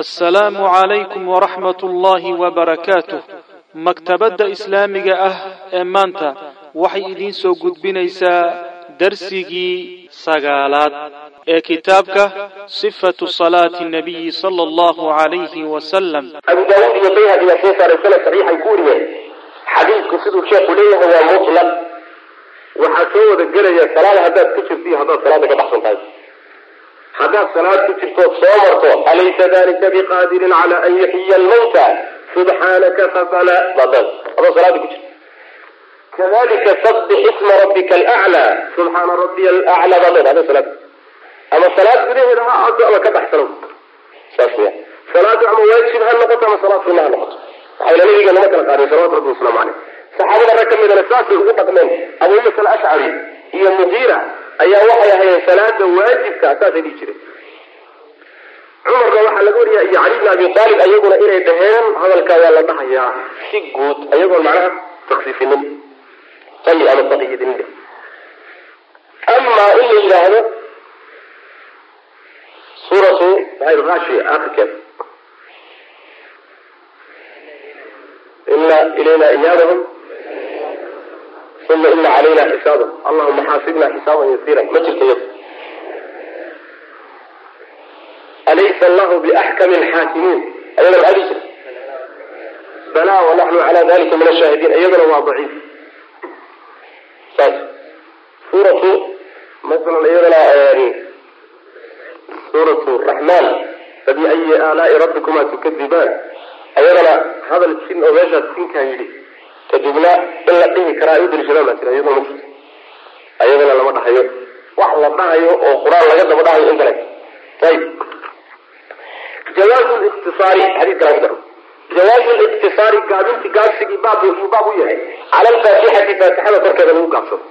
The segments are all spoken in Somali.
assalaamu calaykum waraxmat ullaahi wabarakaatuh maktabadda islaamiga ah ee maanta waxay idiin soo gudbinaysaa darsigii sagaalaad ee kitaabka sifatu salaati nabiyi sala allahu calayhi wasalam abu daawuud iyo bayhaqi baa soo saaray sanad saxiixay ku wariyeen xadiidku siduu sheekhu leeyahay waa mutlaq. Waxaa soo wada gelaya salaada haddaad ku jirto iyo haddaad salaada ka baxsan tahay haddaad salaad ku jirtood soo marto alaysa dalika biqaadirin cala an yuxiya almawta? Subxaanaka fabala badan adoo salaada ku jirto. Kadalika sabix isma rabbika alaclaa. Subxaana rabbiya alaclaa badan adoo salaad ama salaad gudaheeda ha ahaato ama ka baxsano. Saas ya salaadu ama waajib ha noqoto ama salaad sunna ha noqoto. Waxayna nabiga nama kala qaadin salawatu rabbi wasalaamu caleyh saxaabada rag ka midana saasay ugu dhaqmeen abu musa alashcari iyo mugiira ayaa waxay ahayeen salaada waajibka saasay dhihi jireen. Cumarna waxaa laga wariyaa iyo cali bn abi aalib ayaguna inay dhaheen hadalkaa waa la dhahayaa. Si guud ayagoon macnaha taksiifinin. Ay ama taqiyidinin amaa in la yidhaahdo suuratu rashi akhirkeed ina ilayna iyaabahum uma ina calayna xisaabahum allahuma xaasibna xisaaban yasiira ma jirto yad alaysa allahu biaxkami lxaakimiin ayadana maxaa dhihi jira bala wanaxnu cala dalika min ashaahidiin iyadana waa daciif saas suuratu masalan iyadana suuratu raxmaan fabiayi aalaai rabbikuma tukadibaan ayadana hadal jin oo meeshaas jinkaa yidhi kadibna in la dhihi karaa u daliishadaan baa iyadoo ma jirto ayadana lama dhahayo. Wax la dhahayo oo qur'aan laga daba dhahayo in kale. Ayib jawaazu liktisaari xadiis kala ku daro jawaazu liktisaari gaabinti gaabsigii baab yuu baab u yahay. Cala alfaatixati faatixada korkeeda lagu gaabsado.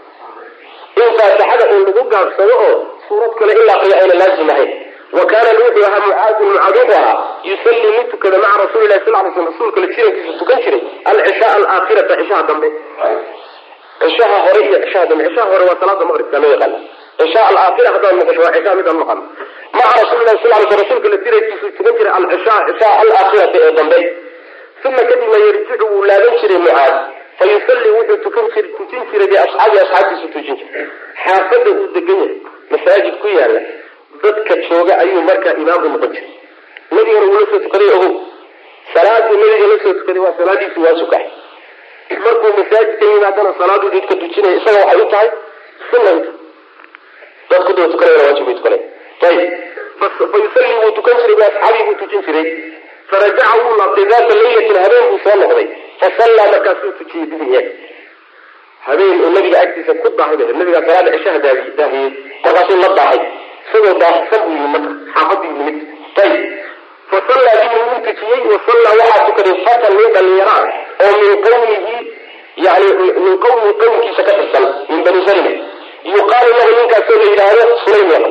In faatixada uu lagu gaabsado oo suurad kale in la aqriyo ayna laazim ahayn wa kaana wuxuu ahaa mucaadun mucaad wuxuu ahaa yusalli mid tukada maca rasuuli lahi sal ly sl rasuulka la jirankiisa tukan jiray alcishaa alaakhirata cishaha dambe cishaha hore iyo cishaha dambe cishaha hore waa salaada maqribka loo yaqaana cishaa alaakhira haddaan maqasho waa cishaha midaan maqano maca rasuulilahi sal ly sl rasuulka la jirankiisu tukan jiray alcishaa cishaa alaakhirata ee dambe uma kadibna yarjicu wuu laaban jiray mucaad fa wuxuu tukan jir tujin jiray biasxaabi asxaabtiisu tujin jiray xaafada uu degan yahay masaajid ku yaalla dadka jooga ayuu markaa imaam noqon jiray. Nabigana wuu la soo tukaday ogow salaaduu nabiga la soo tukaday waa salaadiisi waa sukax markuu masaajidka yimaadana salaaduu dadka tujinaya isaga waxay u tahay tahay dadku daba tukanayana waajib bay tukanaya ayib fa yusalli wuu tukan jiray biasxaabii buu tujin jiray. Farajaca wuu laabtay daata laylatin habeen buu soo noqday. Fasallaa markaasuu tujiyey bihim iyaga habeen uu nabiga agtiisa ku daahay nabigaa salaada cishaha daahiyey markaasuu la daahay isagoo daahsan buu yimid marka xaafadii yimid ayib fasallaa bihi wuu tujiyey wasallaa waxaa tukaday fatan nin dhalinyaro ah oo min qawmihi yani min qawmihi qawmkiisa ka tirsan min bani salima yuqaalu lahu ninkaasoo la yidhaahdo sulaym.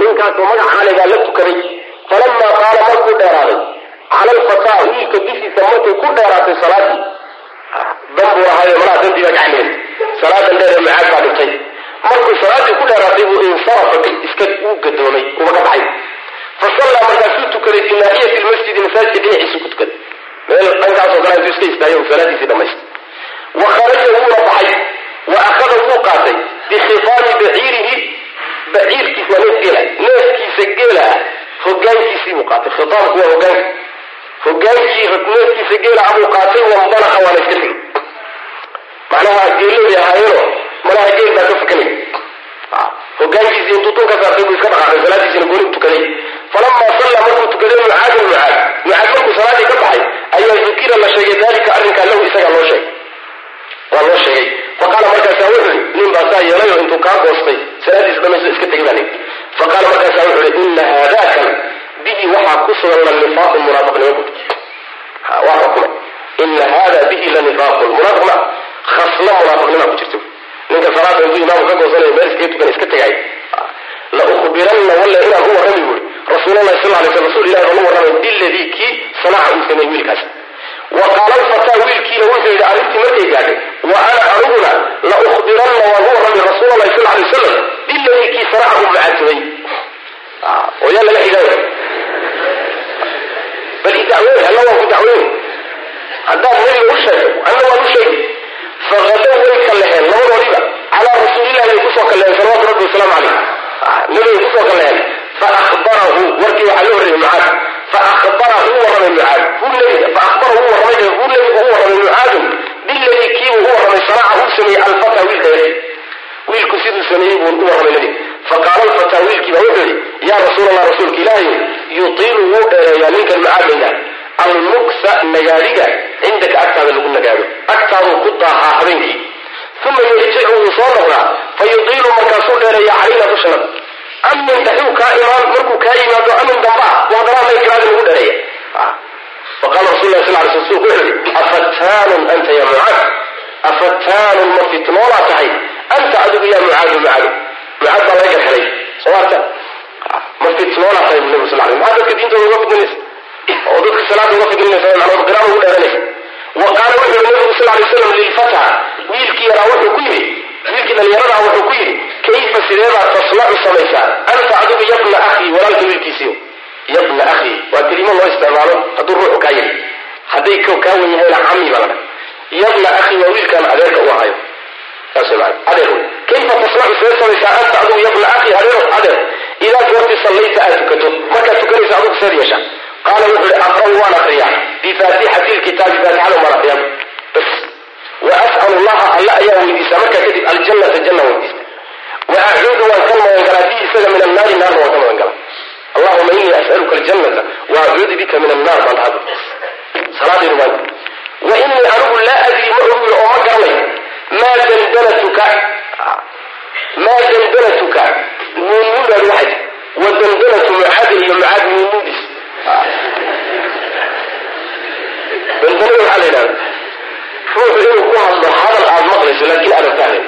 Ninkaasoo magaca alegaa la tukaday. Falamaa qaala markuu dheeraaday. Cala alfataa wiilka dushiisa markay ku dheeraatay salaadii. Danbuu ahaayo malaha dandiibaa gacaneen. Salaadan dheer ee macaad baa dhintay markuu salaadii ku dheeraatay buu insarafa iska uu gadoomay uba baxay. Fa markaasuu tukaday fi naahiyati lmasjidi masaajidka dhinaciisu ku tukaday meel dhankaasoo kale intuu iska istaayo salaadiisii dhamaystay. Wa kharaja wuuna baxay wa akhada wuu qaatay bikhifaami baciirihi baciirkiisa neef geela neefkiisa geela ah hogaankiisii buu qaatay khitaamku waa hogaanka hogaankii neefkiisa geela ah buu qaatay wambalaqa waana iska tegay macnaha geelooday ahaayeeno malaha baa ka dul ka saartay buu iska la sheegay dalika arrinkaa lahu isagaa loo sheegay. Khasla munaafiqnima ku jirta ninka salaada intuu imaamka ka goosanay meel iskaga iska tegay. La ukhbiranna walle inaan u warrami buuri rasuulallahi sal lay sl rasul ilahi baan u warramay biladii sanaca uu sameeyey wiilkaasi wa qaala alfataa wiilkiina wuxuu yidhi arrintii markay gaadhay wa ana aniguna la ukhbiranna waan u warramay rasuulallahi sal lay wasalam biladii sanaca uu macaantumay ah, oo yaa laga xigaaya bal i alla waan ku dacweyn haddaan nabiga u sheegay alla waan u sheegay faqadow way kalleheen labadoodiba calaa rasuulillahi bay ku soo kalleheen salawatu rabbi wasalaamu calayh nabigay ku soo kalleheen faahbarahu warkii waxaa loo horreeyey mucaad. Faahbarahu u warramay mucaad. Hu nebiga faahbarahu u warramay hu nebigu u warramay mucaadun. Biladii kiibuu u warramay sanaca uu sameeyey alfata wiilka yari wiilku siduu sameeyey buu u warramay nebiga faqaala alfataa wiilkiiba wuxuu yidhi yaa rasuul allah rasuulka ilaahay yutiilu wuu dheereeyaa ninkan mucaad laydhaha almuksa nagaadiga cindaka agtaada lagu nagaado agtaaduu ku daahaa habeenkii. Uma yarjicu wuu soo noqdaa fa markaasuu dheereeya calayna dushanada amin daxuu kaa imaan markuu kaa yimaado amin damba ah laykraadi lagu dheereeya. Faqala rasul lah sal ly sl sulku wuxuu yihi afattaanun anta ya mucaad? Afattaanun ma fitnoolaa tahay? Anta adigu ya mucaadu mucaado mucaad baa laga garxelay somaarta ma fitnoolaa tahay bu nabi sal lay maxaa dadka diintooda uga fidinaysa oo dadka salaada uga fidinaysa macnaa qiraada ugu dheeranaysa qaala wuxuu yihi nabigu sal lay slam lilfata wiilkii yaraa wuxuu ku yidhi wiilkii dhalinyaradaa wuxuu ku yidhi kayfa sideebaad taslacu samaysaa? Anta adigu yabna akhii walaalka wiilkiisiyo. Yabna akhii waa kelimo loo isticmaalo hadduu ruuxu kaa yiri hadday kaa wen yahayna cami baa laga yabna akhii waa wiilkaan adeerka u ahayo adeer kayfa taslacu sidee samaysaa? Anta adigu yabna akhii adeer adeer idaa goorti sallayta aad tukato markaad tukanaysa adigu seed yeesha qaala wuxuu i aqra'u waan akriyaa bifaatixati lkitaabi faatixada waan akriyaa wa as'al llaha alla ayaa weydiistaa markaa kadib aljannata janna weydiista wa acuudu waan ka magan galaa bi isaga min annaari naarna waan ka magan galaa allahuma inii as'aluka aljannata wa acuudu bika min annaar baan dhahda salaadaydu baan wa inii anigu laa adri ma ogi oo ma garanayo maa dandanatuka maa dandanatuka nuunnudaad waxay wa dandanatu mucaadin iyo mucaad nuunnuudis bilqulub waxaa la yidhahda ruuxu inuu ku hadlo hadal aad maqlayso laakiin adagtaanay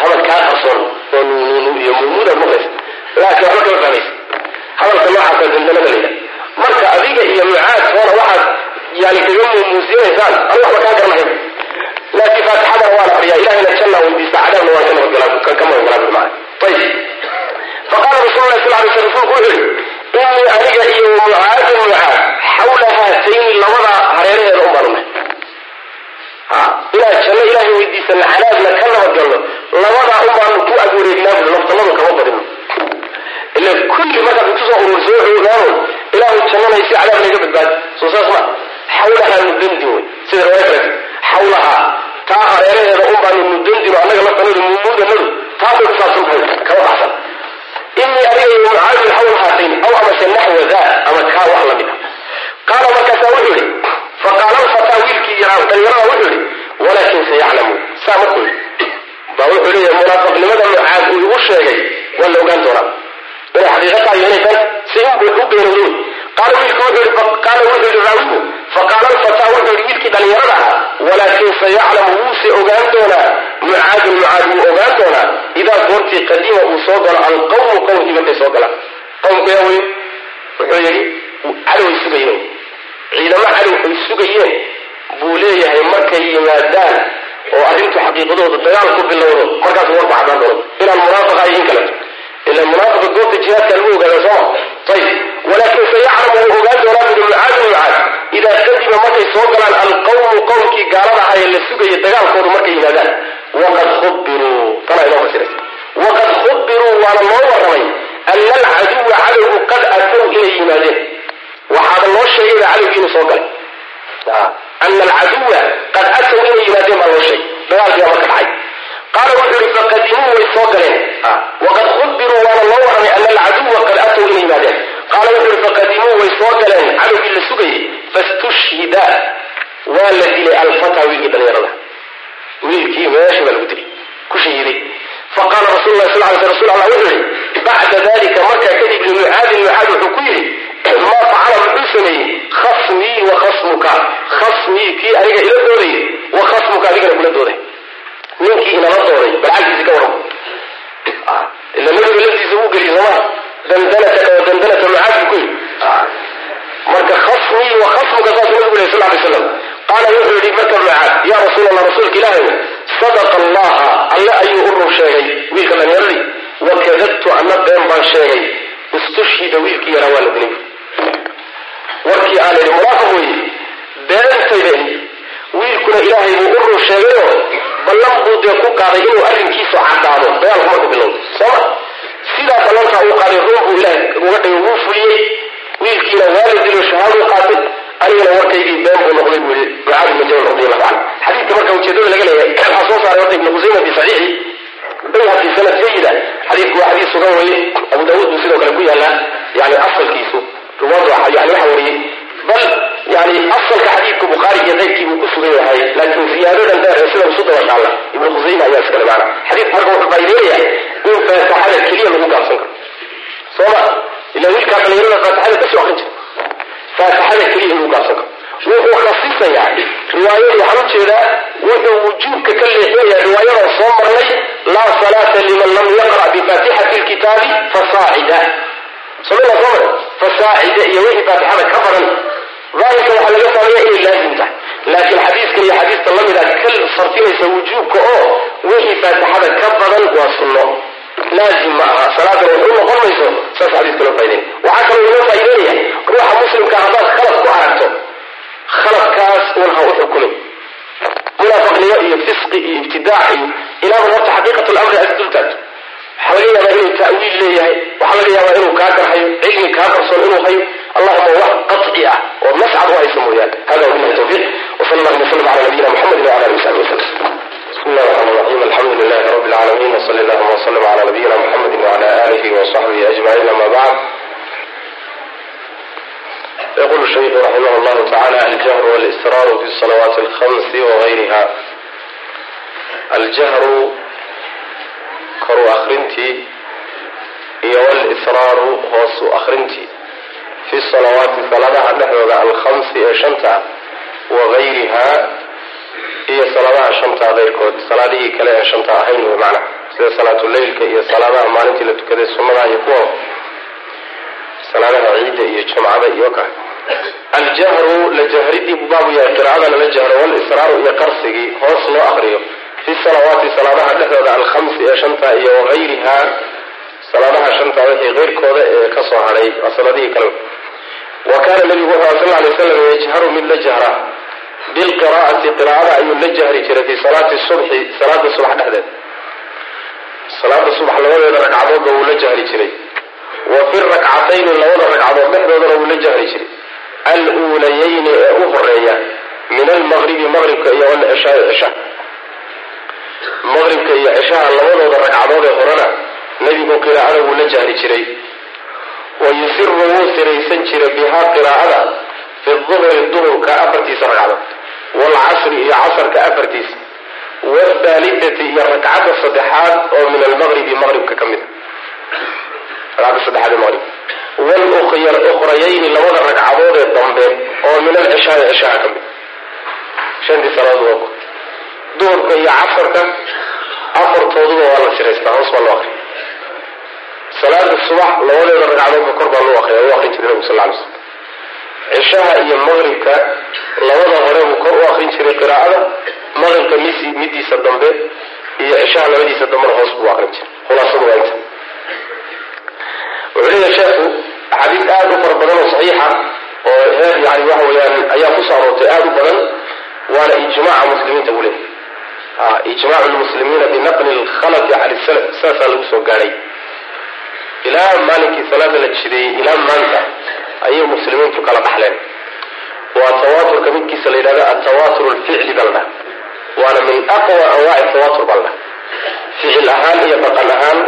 hadal kaa qarsoon oo nuunuunu iyo muumuudaad maqlayso. Laakiin waxba kama fahmaysa hadalka noocaasa dindalada la yidhaha marka adiga iyo mucaad hoona waxaad yani kaga muumuusinaysaan anu waxba kaa garanahayn laakiin faatixadana waa la fadhiyaa ilahayna janna weydiista cadaabna waan ka nabadgalaa ka nabadgalaa bimacna ayib faqaala rasuulu lahi sal alay slam rasuulku wuxuu yihi inii aniga iyo mucaadun mucaad xawla haatayni labada hareeraheeda baan u nahay inaad janno ilaahay weydiisana cadaabna ka nabadgalno labadaa un baanu ku ag wareegnaa bui naftanadu kama badino ila kulli markaad intu soo urursa wuxuu ogaano ilaahu jannanaysi cadaab naga badbaadi soo saas ma xawlahaa mudandin wey sida riwaaya kale xawlahaa taa hareeraheeda un baanu mudandino annaga naftanadu mumuudanadu taasay ku saabsan tahay. Kama baxsan inii aniga iyo mucaadin xawla haatayn aw amase naxwa daa ama kaa wax la mid a qaala markaasaa wuxuu yihi faqaala alfataa wiilkii yaraa dhalinyarada wuxuu yihi walaakin sayaclamu saa markuu yidhi baa wuxuu leeyahay munaafiqnimada mucaad uu igu sheegay waa la ogaan doonaa inay xaqiiqa tahay inay tan si u beenowday qaala wiilku qaala wuxuu yihi raawigu faqaala alfataa wuxuu yihi wiilkii dhalinyarada ahaa walaakin sayaclamu wuuse ogaan doonaa mucaadun mucaad wuu ogaan doonaa. Idaa goortii qadima uu soo galo alqawmu qowmkii markay soo galaan. Qowmku yaa wey wuxuu yidhi cadoway sugayeen ciidamo cadow ay sugayeen. Buu leeyahay markay yimaadaan oo arrintu xaqiiqadooda dagaal ku bilowdo markaas warku cadaan doono inaan munaafiq ahay in kaleto ila munaafiqa goobta jihaadka lagu ogaada sooma ayib walaakin sayaclamu wuu ogaan doonaa buri mucaadin mucaad idaa qadima markay soo galaan alqawmu qowmkii gaalada ahaye la sugaya dagaalkoodu markay yimaadaan waqad khubiruu tanaa inoo fasiraysa waqad khubiruu waana loo warramay ana alcaduwa cadowgu qad atow inay yimaadeen waxaaba loo sheegayba cadowgii inuu soo galay ana alcaduwa qad atow inay yimaadeen baa loo sheegay dagaalkii baa marka dhacay qaala wuxuu yihi faqadimuu way soo galeen waqad khubiruu waana loo warramay ana alcaduwa qad atow inay yimaadeen qaala wuxuu yihi faqadimuu way soo galeen cadowgii la sugayay fastushhida waa la dilay alfata wiilkii dhalinyarada wiilkii meesha baa lagu dilay. Ku shahiiday faqaala rasul lah sal ly rasul allah wuxuu yihi bacda dalika markaa kadib limucaadin mucaad wuxuu ku yidhi maa facala muxuu sameeyey? Khasmii wa khasmuka. Khasmii kii aniga ila doodayay wa khasmuka adigana kula dooday ninkii inala dooday bal ka waran ila nabiga laftiisa wuu geliyay sooma dandanata dandanata mucaad buu ku yidhi. Marka khasmii wa khasmuka saasuu nabigu lehy sal lay slam qaala wuxuu yidhi marka mucaad yaa rasuul allah rasuulka ilaahay sadaqa allaha alle ayuu u run sheegay wiilka dhallinyaradii wakadabtu anna been baan sheegay istushhida wiilkii yaraa waa la dilay. Warkii aan idhi munaafiq weeye beentayda wiilkuna ilaahay buu u run sheegayoo ballan buu dee ku qaaday inuu arrinkiisu caddaado dagaalku marka bilowda sooma sidaa ballantaa uu qaaday run buu ilaahay uga dhigay wuu fuliyey wiilkiina waa la dilo shahaaduu qaatay anigana warkaygii been buu noqday buu yidhi mucaad ibn jabal radi allahu canhu xadiidka marka ujeedada laga leeyahay waxaa soo saaray horta ibnu khusayma fi saxiixi. Bayhaqi sanad sayida xadiidku waa xadiis sugan weye abu daawuud buu sidoo kale ku yaalaa yani asalkiisu. Ruwaadu yani waxa wariyey bal yani asalka xadiidka bukhaari iyo qaybkii buu ku sugan yahay laakiin ziyaadadan dheer ee sida usu daba taalla ibnu khusayma ayaa iskale maana xadiidku marka wuxuu faa'ideynaya in faataxada keliya lagu gaabsan karo. Sooma ila wiilkaa dhalinyarada faataxada ka soo akrin jira faataxada keliya in lagu gaabsan karo wuxuu khasisayaa riwaayada waxaan u jeedaa wuxuu wujuubka ka leexinayaa riwaayada soo marnay laa salaata liman lam yaqra' bifaatixati lkitaabi fasaacida samina soo mare fasaacida iyo wixii faatixada ka badan daahirka waxaa laga fahmaya inay laazim tahay laakiin xadiiskan iyo xadiista lamida ka sarfinaysa wujuubka oo wixii faatixada ka badan waa sunno laazim ma aha salaadan wax u noqon mayso saas xadiiska loo faa'ideynaya waxaa kaloo inoo faa'ideynaya ruuxa muslimka haddaad khalad ku aragto khaladkaas un ha u xukumin munaafaqnimo iyo fisqi iyo ibtidaac iyo ilaaba horta xaqiiqat lamri aad dultaagto waxaa laga yaabaa inuu ta'wiil leeyahay waxaa laga yaabaa inuu kaa garhayo cilmi kaa qarsoon inuu hayo. Allahuma wax qaطci ah oo nascad u haysa mooyaane. Hada wabillahi tawfiiq. Wsal allahuma wslam ala nabiyina muxamedi wala alihi wasaxbi wasallam العالمين وصلى اللهم وسلم على نبينا محمد وعلى آله وصحبه أجمعين أما بعد يقول الشيخ رحمه الله تعالى الجهر والإسرار في الصلوات الخمس وغيرها الجهر كرو أخرنتي هي والإسرار هوس أخرنتي في الصلوات صلاة نحو الخمس شنطة وغيرها iyo salaadaha shanta adeerkood salaadihii kale ee shanta ahayn wey macnaha sida salaatu leylka iyo salaadaha maalintii la tukaday sunnadaha iyo kuwa salaadaha ciida iyo jumcada iyo kale aljahru la jahridii buu baabu yahay qiracada lala jahro walisraaru iyo qarsigii hoos loo aqriyo fi salawaati salaadaha dhexdooda alkhamsi ee shanta iyo wagayrihaa salaadaha shanta wixii keyrkooda ee ka soo hadhay waa saladihii kale. Wa kaana nabigu wuxuu sal ly slam yajharu mid la jahra bilqiraa'ati qiraacada ayuu la jahri jiray fi salaati subxi salaada subax dhexdeed salaada subax labadeeda ragcadoodba wuu la jahri jiray wa fi rakcatayni labada ragcadood dhexdoodana wuu la jahri jiray aluulayayni ee u horreeya min almaqribi maqribka iyo walcishaai cisha maqribka iyo cishaha labadooda ragcadood ee horena nebigu qiraacada wuu la jahri jiray wa yusiru wuu siraysan jiray bihaa qiraacada fi duhri duhurka afartiisa ragcadood waalcasri iyo casarka afartiisa waalthaalithati iyo ragcadda saddexaad oo min almaqribi maqribka ka mid a ragcadda saddexaad ee maqrib walukrayayni labada ragcadood ee dambe oo min alcishaai cishaha ka mid shantii salaadood waa duhurka iyo casarka afartooduba waa la siraystaa hoos baa loo akriya salaada subax labadeeda ragcadoodba kor baa loo akriya u akrin jiray nabigu sal ly slam cishaha iyo maqribka akrin jiray qiraa'ada maqribka midiisa dambe iyo cishaha labadiisa dambena hoos buu akrin jiray khulaasadu waa inta. Wuxuu leeyahay sheekhu axaadiis aada u fara badan oo saxiixa oo heer yani waxa weeyaan ayaa ku soo aroortay aada u badan waana ijmaaca muslimiinta buu leeyahy ijmaacu lmuslimiina binaqli lkhalati can salaf lagu soo gaadhay ilaa maalinkii salaada la jideeyey ilaa maanta ayay muslimiintu kala dhaxleen waa tawaaturka midkiisa la yidhahdo atawatur lficli dhaha waana min aqwa anwaaci la dhaha ficil ahaan iyo dhaqan ahaan.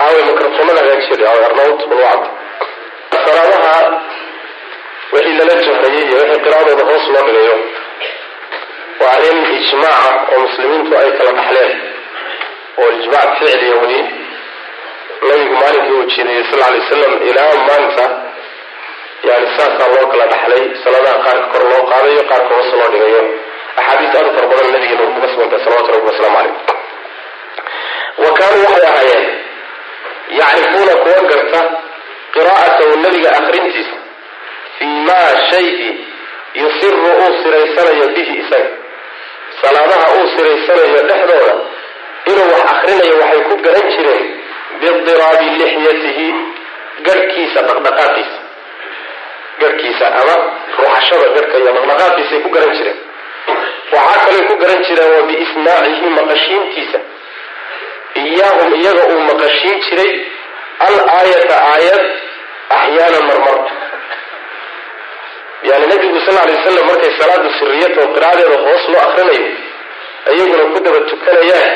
Aaway mikrofoonada hagaajiyada arnawd bulwacd salaadaha wixii lala jahrayay iyo wixii qiraadooda hoos loo dhigayo waa arrin ijmaaca oo muslimiintu ay kala dhaxleen oo ijmaac ficliya weli. Nabigu maalinkii uu jideeyey sal alay wasalam ilaa maanta yani saasaa loo kala dhaxlay salaadaha qaarka kor loo qaadayo qaarka hoos loo dhigayo. Axaadiis aad u fara badan nabigeena uu kuga sugantay salawatu rabbi wasalaamu caleyh wa kaanuu waxay ahaayeen yacrifuuna kuwa garta qiraa'atahu nebiga akrintiisa fii maa shaygii yusiru uu siraysanayo bihi isaga. Salaadaha uu siraysanayo dhexdooda inuu wax akrinayo waxay ku garan jireen bidiraabi lixyatihi garhkiisa dhaqdhaqaaqiisa. Garhkiisa ama ruxashada garhka iyo dhaqdhaqaaqiisay ku garan jireen. Waxaa kalay ku garan jireen wa biismaacihi maqashiintiisa. Iyaahum iyaga uu maqashiin jiray al aayata aayad axyaana marmar. Yani nabigu sal lay waslam markay salaadu siriyata oo qiraa'adeeda hoos loo akrinayo iyaguna ku daba tukanayaan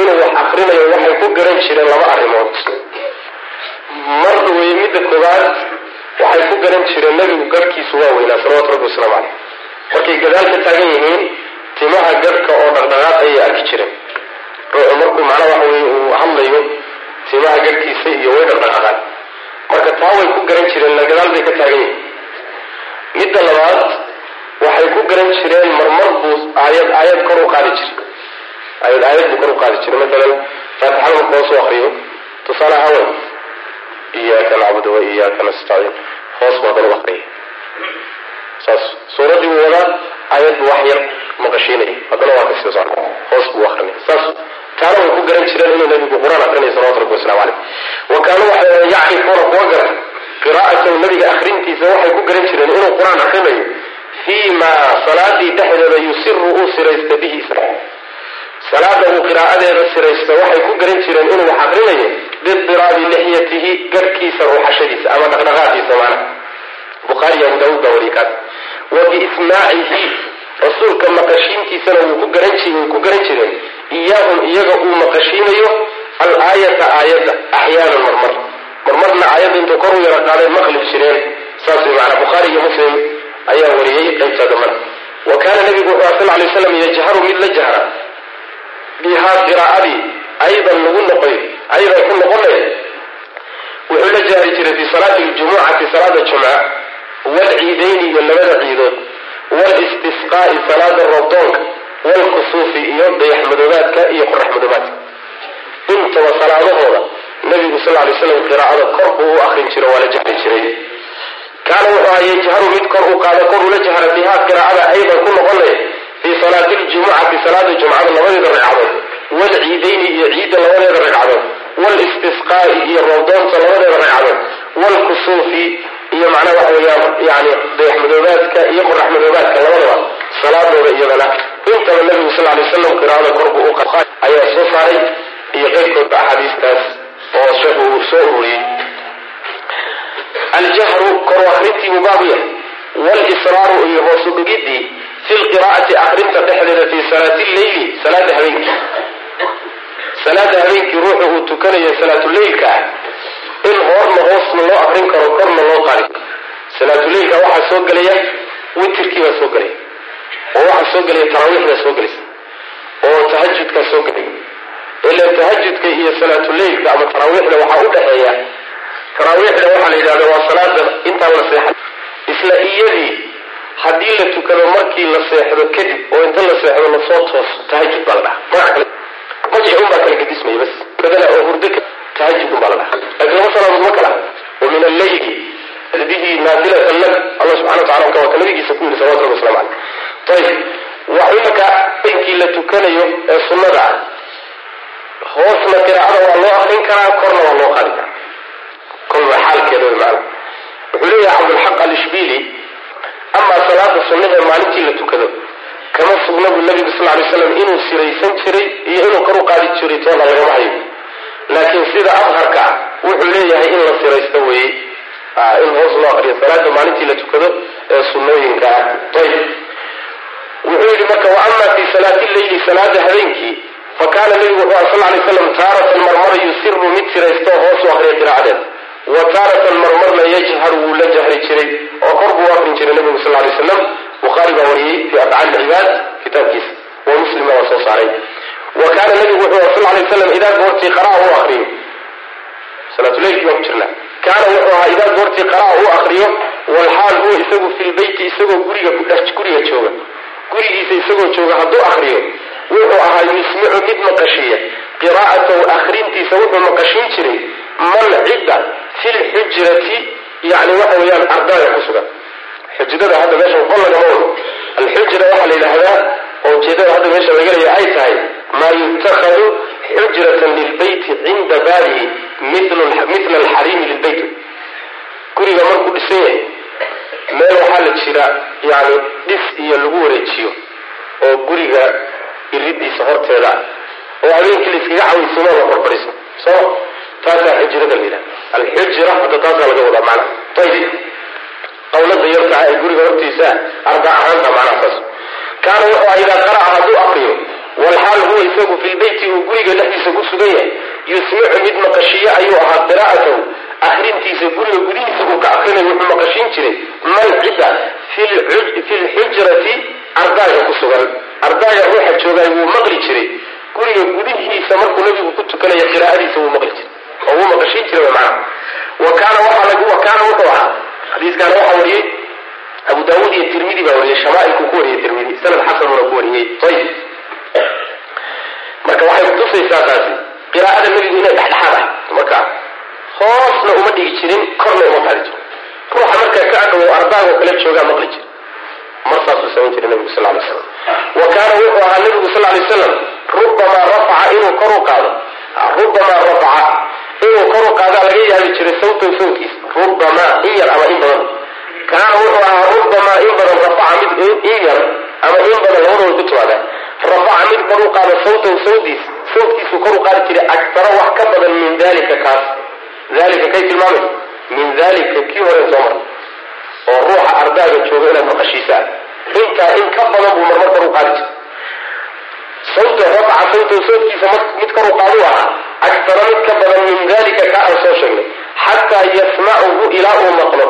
inuu wax akrinayo waxay ku garan jireen laba arrimood. Mar weye midda koobaad waxay ku garan jireen nebigu garhkiisu waa weynaa salawatu rabbi wasalaamu caleyh markay gadaal ka taagan yihiin timaha garhka oo dhaqdhaqaaq ayay arki jireen. Ruuxu markuu macnaa waxa weye uu hadlayo timaha garhkiisa iyo way dhaqdhaqaaqaan. Marka taa way ku garan jireen la gadaal bay ka taagan yihiin. Midda labaad waxay ku garan jireen marmar buu aayad aayad kor u qaadi jiray aayad aayad buu kor u qaadi jiray. Maalan faatixada marka hoos u akriyo tusaale ahaan iyaaka nacbudu wa iyaaka nastaciin. Hoos buu hadan u akriya saas suuraddii buu wadaa aayad buu wax yar maqashiinaya. Haddana waa ka sii socda. Hoos buu akrinaya saas taana way ku garan jireen inuu nabigu qur'aan akrinaya salawatu rabbi waslamu caleyh wa kaanuu waxay yacrifuuna kuwa garan qiraa'atahu nabiga akrintiisa waxay ku garan jireen inuu qur'aan akrinayo fii ma salaadii dhexdeeda yusiru uu siraysta bihi isra salaada uu qiraa'adeeda siraysta waxay ku garan jireen inuu wax akrinayo bidiraabi lixyatihi garhkiisa ruuxashadiisa ama dhaqdhaqaaqiisa macna bukhaari abu daawuud baa wariye kaas. Wa biismaacihi rasuulka maqashiintiisana wuu ku garan way ku garan jireen. Iyaahum iyaga uu maqashiinayo al aayata aayadda axyaanan marmar. Marmarna aayadda intuu kor u yara qaaday maqli jireen. Saas way macnaa bukhaari iyo muslim ayaa wariyey qaybta dambana wa kaana nabigu wuxuu sal lay slam yajharu mid la jahra bihaa qiraa'adii aydan lagu noqoy aydan ku noqonay. Wuxuu la jahri jiray fi salaati ljumucati salaada jumca waalciidayni iyo labada ciidood walistisqaa'i salaada roobdoonka waalkusuufi iyo dayaxmadoobaadka iyo qorax madoobaadka. Intaba salaadahooda nabigu sal lay slam qiraa'ada kor buu u akrin jiro waa la jahri jiray. Kaana wuxuu aha yajharu mid kor u qaado kor ula jahra bihaa qiraa'ada aydan ku noqonay fii salaati ljumucati salaada jumcada labadeeda ragcadood waalciidayni iyo ciidda labadeeda ragcadood walistisqaa'i iyo roobdoonta labadeeda ragcadood waalkusuufi iyo macnaa waxa weeyaan yani dayaxmadoobaadka iyo qorax madoobaadka labadaba salaadooda iyadana intaba nabigu sal lay slam qiraa'ada kor buu u qa ayaa soo saaray iyo qeyrkoodba axaadiistaas oo sheekhu uu soo ururiyey aljahru kor akrintii buu baabu walisraaru iyo hoosu dhigidii fi lqiraa'ati akrinta dhexdeeda fi salaati lleyli salaada habeenkii salaada habeenkii ruuxu uu tukanayo salaatuleylka ah in hoorna hoosna loo akrin karo korna loo qaadi karo. Salaatuleylka waxaa soo gelaya witirkii baa soo gelaya oo waxaa soo gelaya taraawiixdaa soo gelaysa oo tahajudkaa soo gelaya ilan tahajudka iyo salaatuleylka ama taraawiixda waxaa u dhexeeya. Taraawiixda waxaa la yidhahda waa salaada intaan la seexan isla iyadii haddii la tukado markii la seexdo kadib oo inta la seexdo la soo tooso tahajud baa la dhaha magac kale majci un baa kala gadismaya bas. Badala oo hurdo tahajud un baa la dhaha laakiin laba salaadood ma kala. Wa min alleyli bihi naafilatan lak allah subxana watacala waa ka nabigiisa ku yidhi salawatu rabbi waslamu caleyh ayib waxay marka inkii la tukanayo ee sunnada ah hoosna qiraacada waa loo akrin karaa korna waa loo qaadi karaa. Kolba xaalkeeda way macana wuxuu leeyahay cabdulxaq alishbili amaa salaada sunnahee maalintii la tukado kama sugna buu nabigu sal lay slam inuu siraysan jiray iyo inuu kor u qaadi jiray toona lagama hayo laakiin sida adharka ah wuxuu leeyahay in la siraysto weeye. In hoos loo akriyo salaada maalintii la tukado ee sunnooyinka ah. Ayb wuxuu yidhi marka wa ama fi salaati leyli salaada habeenkii fa kaana nabigu wuxuu sal lay slam taaratan marmara yusiru mid siraysto hoos u akriya qiraacadeed. Wa taaratan marmarna yajharu wuu la jahri jiray oo kor buu akrin jiray nabigu sal lay slam bukhaari baa wariyey fi afcaali cibaad kitaabkiisa wa muslimna waa soo saaray. Wa kaana nabigu wuxuu sal lay slam idaa goortii qaraa u akriyo salaatuleylkii baan ku jirnaa kaana wuxuu ahaa idaa goortii qaraa u akriyo walxaal huwa isagu fi lbeyti isagoo guriga guriga jooga. Gurigiisa isagoo jooga hadduu akriyo wuxuu ahaa yusmicu mid maqashiya. Qiraa'atahu akrintiisa wuxuu maqashin jiray man cidda fi lxujrati yani waxa weeyaan ardaaga ku sugan xujrada hadda meesha qol lagama wado alxujra waxaa la yidhaahdaa oo ujeedada hadda meesha laga leeya ay tahay maa yutakhadu xujratan lilbeyti cinda baabihi mila alxariimi lilbeyt guriga markuu dhisan yahay meel waxaa la jira yani dhis iyo lagu wareejiyo oo guriga iridiisa horteeda oo habeenkii layskaga cawaysiimo la horfadhiiso soo taasaa xujrada la yidhaha alxujra hadda taasaa laga wadaa macna. Ayib qawlada yarkaa ee guriga hortiisa arda ahaanta macnaha saas kaana wuxuu aha idaa qara'a hadduu aqriyo walxaal huwa isagu fi lbeyti uu guriga dhexdiisa ku sugan yahay. Yusmicu mid maqashiye ayuu ahaa qiraa'atahu akrintiisa guriga gudihiisa uu ka akrinay wuxuu maqashin jiray man cidda fi lxujrati ardaaga ku sugan. Ardaaga ruuxa joogaay wuu maqli jiray. Guriga gudihiisa markuu nabigu ku tukanaya qiraa'adiisa wuu maqli jiray. Oo wuu maqashin jiray macna wa kaana wa kaana wuxuu ahaa xadiiskaana waxaa wariyey abu daawuud iyo tirmidi baa wariyey shamaailku ku wariyey tirmidi sanad xasanuna ku wariyey. Ayib marka waxay kutusaysaa taasi qiraa'ada nebigu inay dhexdhexaad ah marka hoosna uma dhigi jirin korna uma qaadi jirin. Ruuxa markaa ka adhow ardaagoo kale joogaa maqli jira mar saasuu samayn jiray nebigu sal lay slam wa kaana wuxuu ahaa nebigu sal lay slam rubamaa rafaca inuu kor u qaado. Rubamaa rafaca inuu kor u qaadaa laga yaabi jiray sawtan sawtkiisa rubamaa in yar ama in badan. Kaana wuxuu ahaa rubamaa in badan rafaca mid in yar ama in badan labadooda ku timaada rafaca mid kor u qaada sawtan sawdiis sawtkiisuu kor u qaadi jiray agtara wax ka badan min dalika kaas. Dalika kay tilmaamay min dalika kii hore soo mar oo ruuxa ardaaga jooga inaad maqashiisa ah intaa in ka badan buu marmar kor u qaadi jiray. Sawta rafaca sawtan sawtkiisa mid kor u qaadu ahaa agtara mid ka badan min dalika ka aan soo sheegnay xataa yasmacuhu ilaa uu maqlo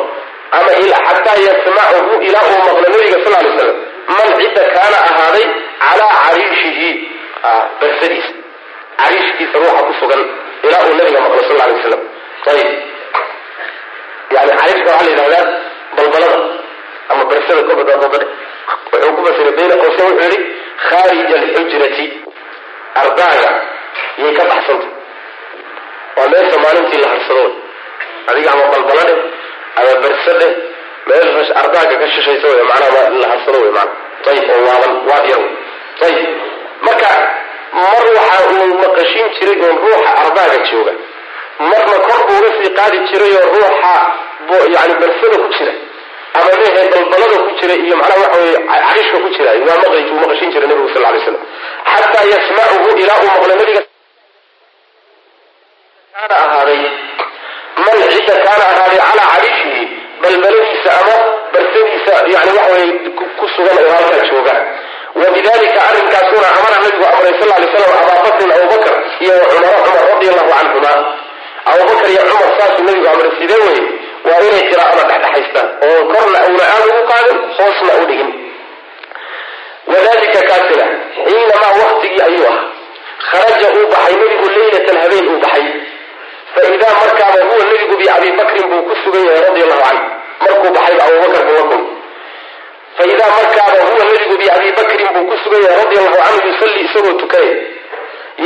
ama xataa yasmacuhu ilaa uu maqlo nabiga sal lay slam man cidda kaana ahaaday calaa cariishihi barsadiisa cariishkiisa ruuxa ku sugan ilaa uu nabiga maqlo sal lay waslam ayib yani cariishka waxaa la yidhahdaa balbalada ama barsada kobadababade wuxuu ku fasiray bayna qowse wuxuu yihi khaarija alxujrati ardaaga yay ka baxsanta waa meesha maalintii la harsado adiga ama balbaladhe ama barsade meesha ardaaga ka shishaysa wey macnaha la harsado wey maana ayib oo waaban waad yar ayib marka mar waxa uu maqashin jiray oon ruuxa ardaaga jooga. Marna kor buu uga sii qaadi jiray oo ruuxa yani barsada ku jira. Ama mehe balbalada ku jira iyo macnaha waxa weye carishka ku jira. Waa maqli uu maqashin jiray nabigu sal lay slam xataa yasmacuhu ilaa uu maqlo nabiga ahaaday man cidda kaana ahaaday calaa carishihi balbaladiisa ama barsadiisa yani waxa weye ku sugan oo halkaa jooga. Wabidalika arrinkaasuna amara nabigu amray sal lay slam abaabakrin abubakr iyo cumaro cumar radi allahu canhuma abubakr iyo cumar saasuu nabigu amray sidee weye waa inay qiraa'ada dhexdhexaystaan oo korna una aada ugu qaadin hoosna u dhigin. Wadalika kaasina xiinamaa waktigii ayuu ah kharaja uu baxay nebigu leylatan habeen uu baxay fa idaa markaaba huwa nebigu biabi bakrin buu ku sugan yahay radi allahu canhu markuu baxayba abubakar buu la kulmay fa markaaba huwa nebigu biabi bakrin buu ku sugan yahay radi allahu canhu yusalli isagoo tukanaya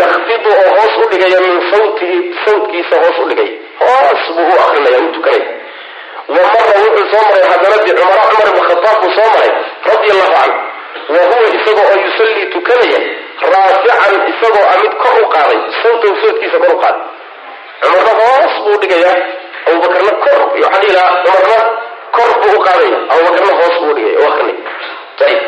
yakfidu oo hoos u dhigaya min sawtihi sawtkiisa hoos u dhigay hoos buu u akrinaya u tukanaya wa mara wuxuu soo maray xadaradii cumara cumar ibn khataab buu soo maray radi allahu canhu wa huwa isagoo oo yusallii tukanaya raafican isagoo a mid kor u qaaday sawtahu sawtkiisa kor u qaaday cumarna hoos buu dhigayaa abubakarna kor waxaa lahaa cumarna kor buu u abubakarna hoos buu dhigaya oo akrinay ayib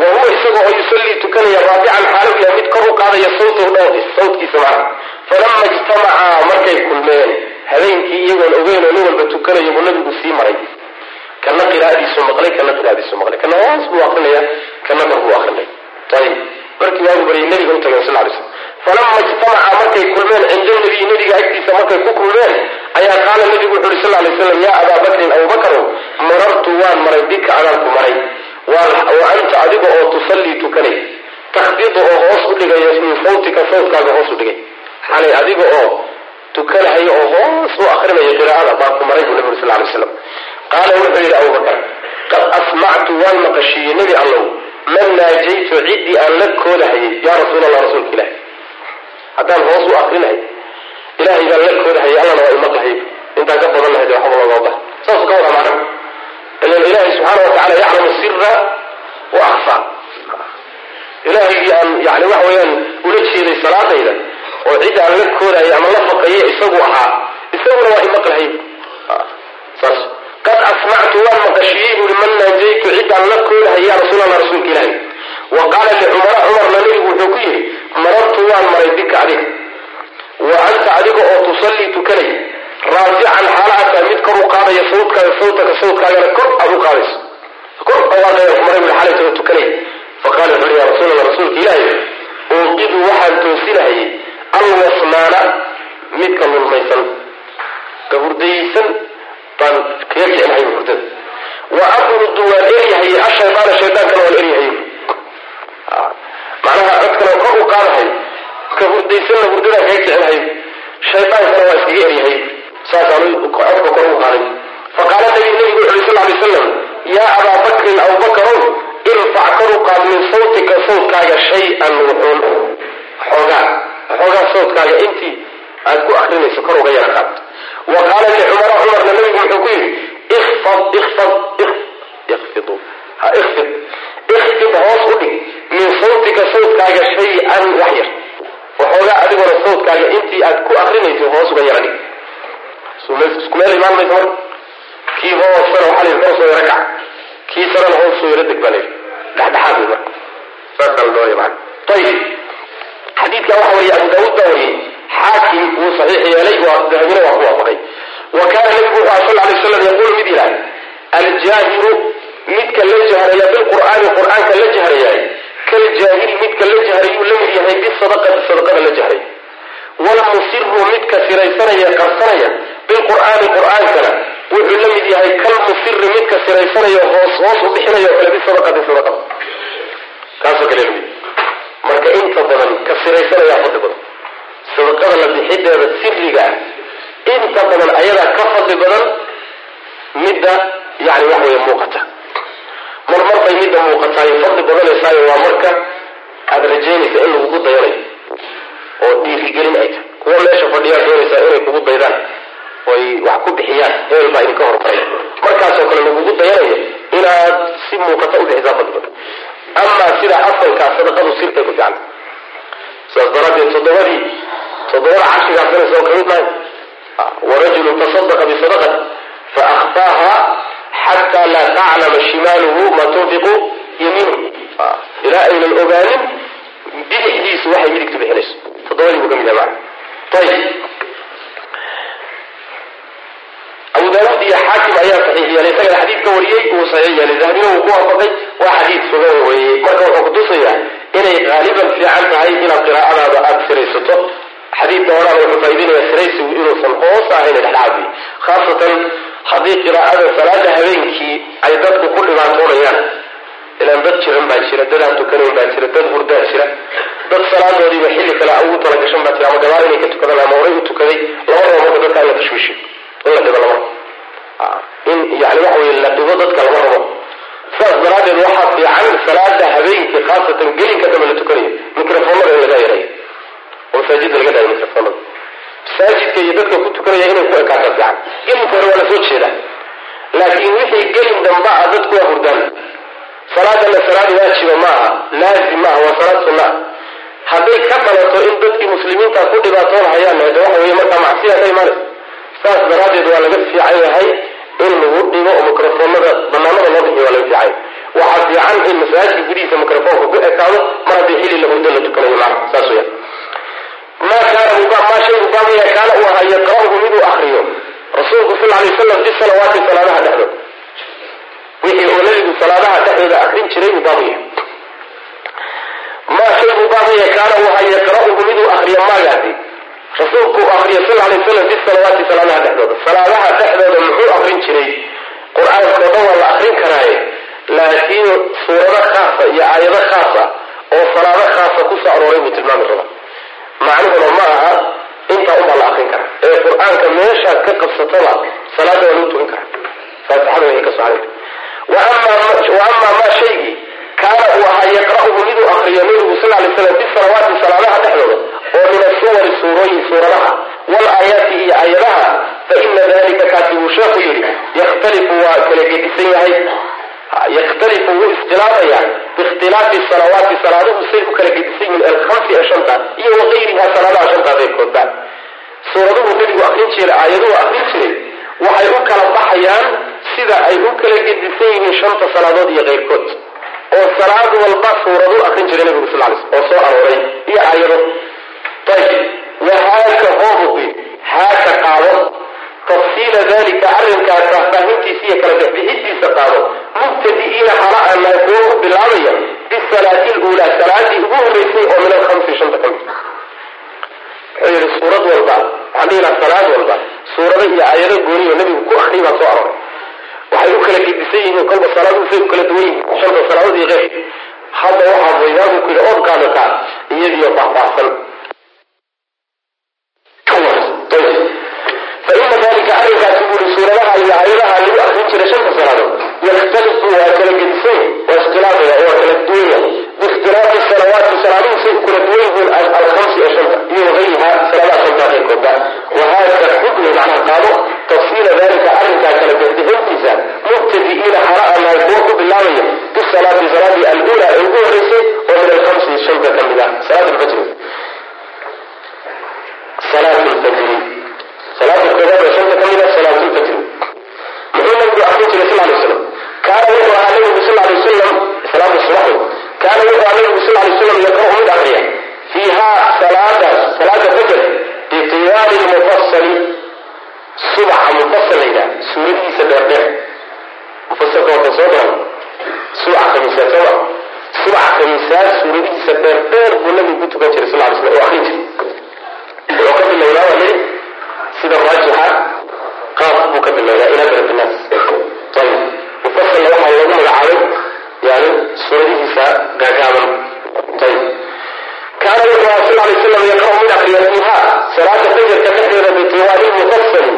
wa isagoo oo yusallii tukanaya raafican xaalow yahay mid kor u qaadaya sawtahu dhawrkiisa sawtkiisa macna. Falama ijtamacaa markay kulmeen habeenkii iyagoon ogeyn oo nin walba tukanayo buu nabigu sii maray. Kana qiraa'adiisu maqlay kana qiraa'adiisu maqlay. Kana hoos buu akrinaya kana kor buu akrinaya ayib markii waagu baryay nabiga u sal lay slam falama ijtamaca markay kulmeen cinda nabiyi nabiga agtiisa markay ku kulmeen ayaa qaala nabigu wuxu uhi sal lay slam yaa abaa bakrin abubakarow marartu waan maray bika adaan ku maray. Wa anta adiga oo tusallii tukanay takhbidu oo hoos u dhigaya min sawtika sawtkaaga hoos u dhigay. Xalay adiga oo tukanahaya oo hoos u akrinaya qiraa'ada baan ku maray buu nabi uri sal lay slam qaala wuxuu yidhi abubakar qad asmactu waan maqashiiyey nebi allow man naajaytu ciddii aan la koodahayay yaa rasuul allah rasuulka ilahi haddaan hoos u akrinahay ilahay baan la koodahayay allana waa imaqlahay intaan ka badan lahayd waxba looga baha ka wada macna ilan ilaahay subxaana wa tacala yaclamu sira wa akfa ilahaygii aan yani waxa weeyaan ula jeeday salaadayda oo cid aan la koodaya ama la faqaye isagu ahaa isaguna waa imaqlahay saas. Qad asmactu waan maqashiyey buui man naajaytu ciddaan la koodahay ya rasuul allah rasuulka ilaahi wa qaala licumara cumarna nabigu wuxuu ku yidhi marartu waan maray bika adiga wa anta adiga oo tusallii tukanay raafican xaala ataa mid kor u qaadaya sawdkaaga sawtaka sawdkaagana kor aad u qaadayso. Kor awaaqaya maray bui xalayta oo tukanay. Faqala wuxuu ya rasuul rasuulka ilaahi uuqidu waxaan toosinahayay alwasmaana midka lulmaysan gahurdaysan baan kaga kicinahay hurdada wa aqrudu waan eryahay ashaydaana shaydaankana waan eryahay macnaha codkana kor u qaadahay ka hurdaysanna hurdadaan kaga kicinahay shaydaankana waa iskaga eryahay. Saasaan codka kor u qaaday. Faqaala nabi nabigu wuxu sal lay slam yaa abaa bakrin abubakarow irfac kor u qaad min sawtika sawtkaaga shay-an wuxuun. Xoogaa xoogaa sawtkaaga intii aad ku akrinayso kor uga yara qaad. Wa qaala licumara cumarna nabigu wuxuu ku yidhi ifad ifad ifidu ha ifid ifid hoos u dhig min sawtika sawtkaaga shay-an wax yar. Waxoogaa adiguna sawtkaaga intii aad ku akrinayso hoos uga yara dhig. Isku meel imaan mayso marka kii hoosana waxaa layidhi hoos oo yara kac. Kii sarana hoos oo yara deg baa layidhi dhexdhexaad wey marka saasaa la doonaya macana ayib xadiidka waxa wariye abu daawuud baa wariyey xaakim wuu saxiix yeelay waa dahabina waa ku waafaqay. Wa kaana nabigu wuxu sal lay slam yaquulu mid yidhaah aljaahiru midka la jahraya bilqur'aani qur'aanka la jahrayaay kaljaahili midka la jahrayuu la mid yahay bisadaqati sadaqada la jahray wlmusiru midka siraysanaya qarsanaya bilqur'aani qur'aankana wuxuu la mid yahay kalmusiri midka siraysanaya hoos hoos u bixinaya oo kale bisadaqati sadaqada kaasoo kale la mid marka inta badan ka siraysanaya fadli badan. Sadaqada la bixideeda siriga inta badan ayadaa ka fadli badan midda yani wax weeye muuqata bay midda muuqataayo fadli badanaysaay waa marka aada rajaynaysa in lagugu dayanayo oo dhiirigelin ay tahay. Kuwa meesha fadhiyaa doonaysaa inay kugu daydaan oy wax ku bixiyaan hebel baa idinka hormaray markaasoo kale lagugu dayanayo inaad si muuqata u bixisaa fadli badan. Sida asalkaa sadaqadu sirtay ku fiican. Sidaas daraaddeed toddobadii toddobada cashigaa sanaysa oo ka mid mahay warajulun tasadaqa bisadaqati faakfaaha xataa laa taclama shimaaluhu ma tunfiqu yamiinuhu ilaa aynan ogaanin bidixdiisu waxay midigtu bixinayso toddobadii buu ka mid yahay ayib abu iyo xaakim ayaa saxiix yeelay isagana xadiid ka wariyey uu saxiix yeelay uu ku waafaqay waa xadiid sugan weeye marka wuxuu kutusayaa inay qaaliban fiican tahay inaad qiraa'adaada aada siraysato xadiidka horaana wuxuu faaidinaya siraysigu inuusan hoos ahayn dhexdhexaad khaasatan haddii qiraa'ada salaada habeenkii ay dadku ku dhibaatoonayaan ilaan dad jiran baa jira dad aan tukanayn baa jira dad hurdaa jira dad salaadoodiiba xilli kale ugu talagashan baa jira ama gabaal inay ka tukadaan ama horay u tukaday laba rabo marka dadka in la tashwiishiyo in la dhibo lama in yani waxa weye la dhibo dadka lama rabo. Sidaas daraaddeed waxaa fiican salaada habeenkii khaasatan gelinka dambe la tukanayo microfoonada in laga yaray oo laga dhayo microfoonada masaajidka iyo dadka ku tukanaya inay ku ekaataa fiican gelinka hore waa la soo jeedaa laakiin wixii gelin damba ah dadku waa hurdaan. Salaadana salaad waajiba ma aha laazim maaha waa salaad sunna. Hadday ka dhalato in dadkii muslimiinta ku dhibaatoon hayaan hade waxa weye markaa macsiya ka imaanaysa saas daraaddeed waa laga fiican yahay in lagu dhigo oo microfoonada banaanada loo bixiyo waa laga fiican waxaa fiican in masaajidka gudihiisa microfoonka ku ekaado mar haddii xilli la hurdo la tukanayo macna saas weya mubaamiya kaana uu ahaa yaqra'uhu miduu akriyo rasuulku sal alay wasalam fi salawaati salaadaha dhexdood wixii oo nabigu salaadaha dhexdooda akrin jiray mubaamiya maa shay mubaamiya kaana uu ahaa yaqra'uhu miduu akriyo maagaasi rasuulku uu akriyo sal alay wasalam fi salawaati salaadaha dhexdooda. Salaadaha dhexdooda muxuu akrin jiray? Qur'aanka oo dhan waa la akrin karaaye. Laakiin suurado khaasa iyo aayado khaasa oo salaado khaasa ku soo arooray buu tilmaami rabaa macnuhuna ma aha intaa unbaa la akrin karaa ee qur'aanka meeshaad ka qabsataba salaada waa lagu tukan karaa faatixada way ka socday wa amaa maa shaygii kaana uu ahaa yaqra'uhu miduu akriyo nabigu sal lay slam fi salawaati salaadaha dhexdooda oo min asuwari suurooyin suuradaha walaayaati iyo aayadaha fa ina dalika kaasi uu sheekhu yidhi yakhtalifu waa kala gedisan yahay yakhtalifu wuu iskhilaafaya biikhtilaafi salawaati salaaduhu say u kala gedisan yihiin alhamsi ee shanta iyo wagayriha salaadaha shanta qadeekoodba suuraduhu nebigu akrin jiray aayaduhu akrin jiray waxay u kala baxayaan sida ay u kala gedisan yihiin shanta salaadood iyo keyrkood oo salaad walba suuradu akrin jiray nebigu sal lay oo soo arooray iyo aayado ayib wahaaka hoobuqi haaka qaado tafsiila dalika arrinkaa faahfaahintiisa iyo kala bixbixidiisa qaado. Mubtadi'iina hala aanaa kuwo ku bilaabaya bisalaati luulaa salaadii ugu horreysay oo min alhamsi shanta ka mid wuxuu yihi suurad walba waxaan salaad walba suurado iyo aayado gooniyo nebigu ku akriy baa soo arooray. Waxay u kala gedisan yihiin kolba salaaduhu say u kala duwan yihiin shanta salaadood iyo keyrka hadda waxaa waydaanku ku yidhi ood iyadiyo faahfaahsan faina dalika arrinkaasi buuri suuradaha iyo aayadaha lagu akrin jiray shanta salaadood yakhtalifu waa kala gedisan waa iskhilaafaya oo waa kala duwanya biikhtilaafi salawaati salaaduhu say u kala duwan yihiin alkhamsi ee shanta iyo wagayriha salaadaha shanta keyrkooda wahada xukmi macnaha qaado tafsiila dalika arrinkaa kala bixbixintiisa mubtadi'iina xala anahay kuwa ku bilaabaya bisalaati salaadii alula ee ugu horeysay oo min alkhamsi shanta ka mid ah salaat lfajri salaat lfajri koobaad ee shanta ka mid ah salaat lfajri muxuu suuradihiisa dheerdheer buu nabigu ku tukan jiray sal lay slam oo akrin jiray wuxuu ka bilowdaa waa lii sida raajixa qaaf buu ka bilowdaa ilaa darafinaas ayib mufasalna waxaa loogu magacaabay yani suuradihiisa gaagaaban. Ayib kaana wuxuu aha sal lay slam yaqra'u mid akriya fiiha salaada fajarka dhexdeeda bitiwaali mufasali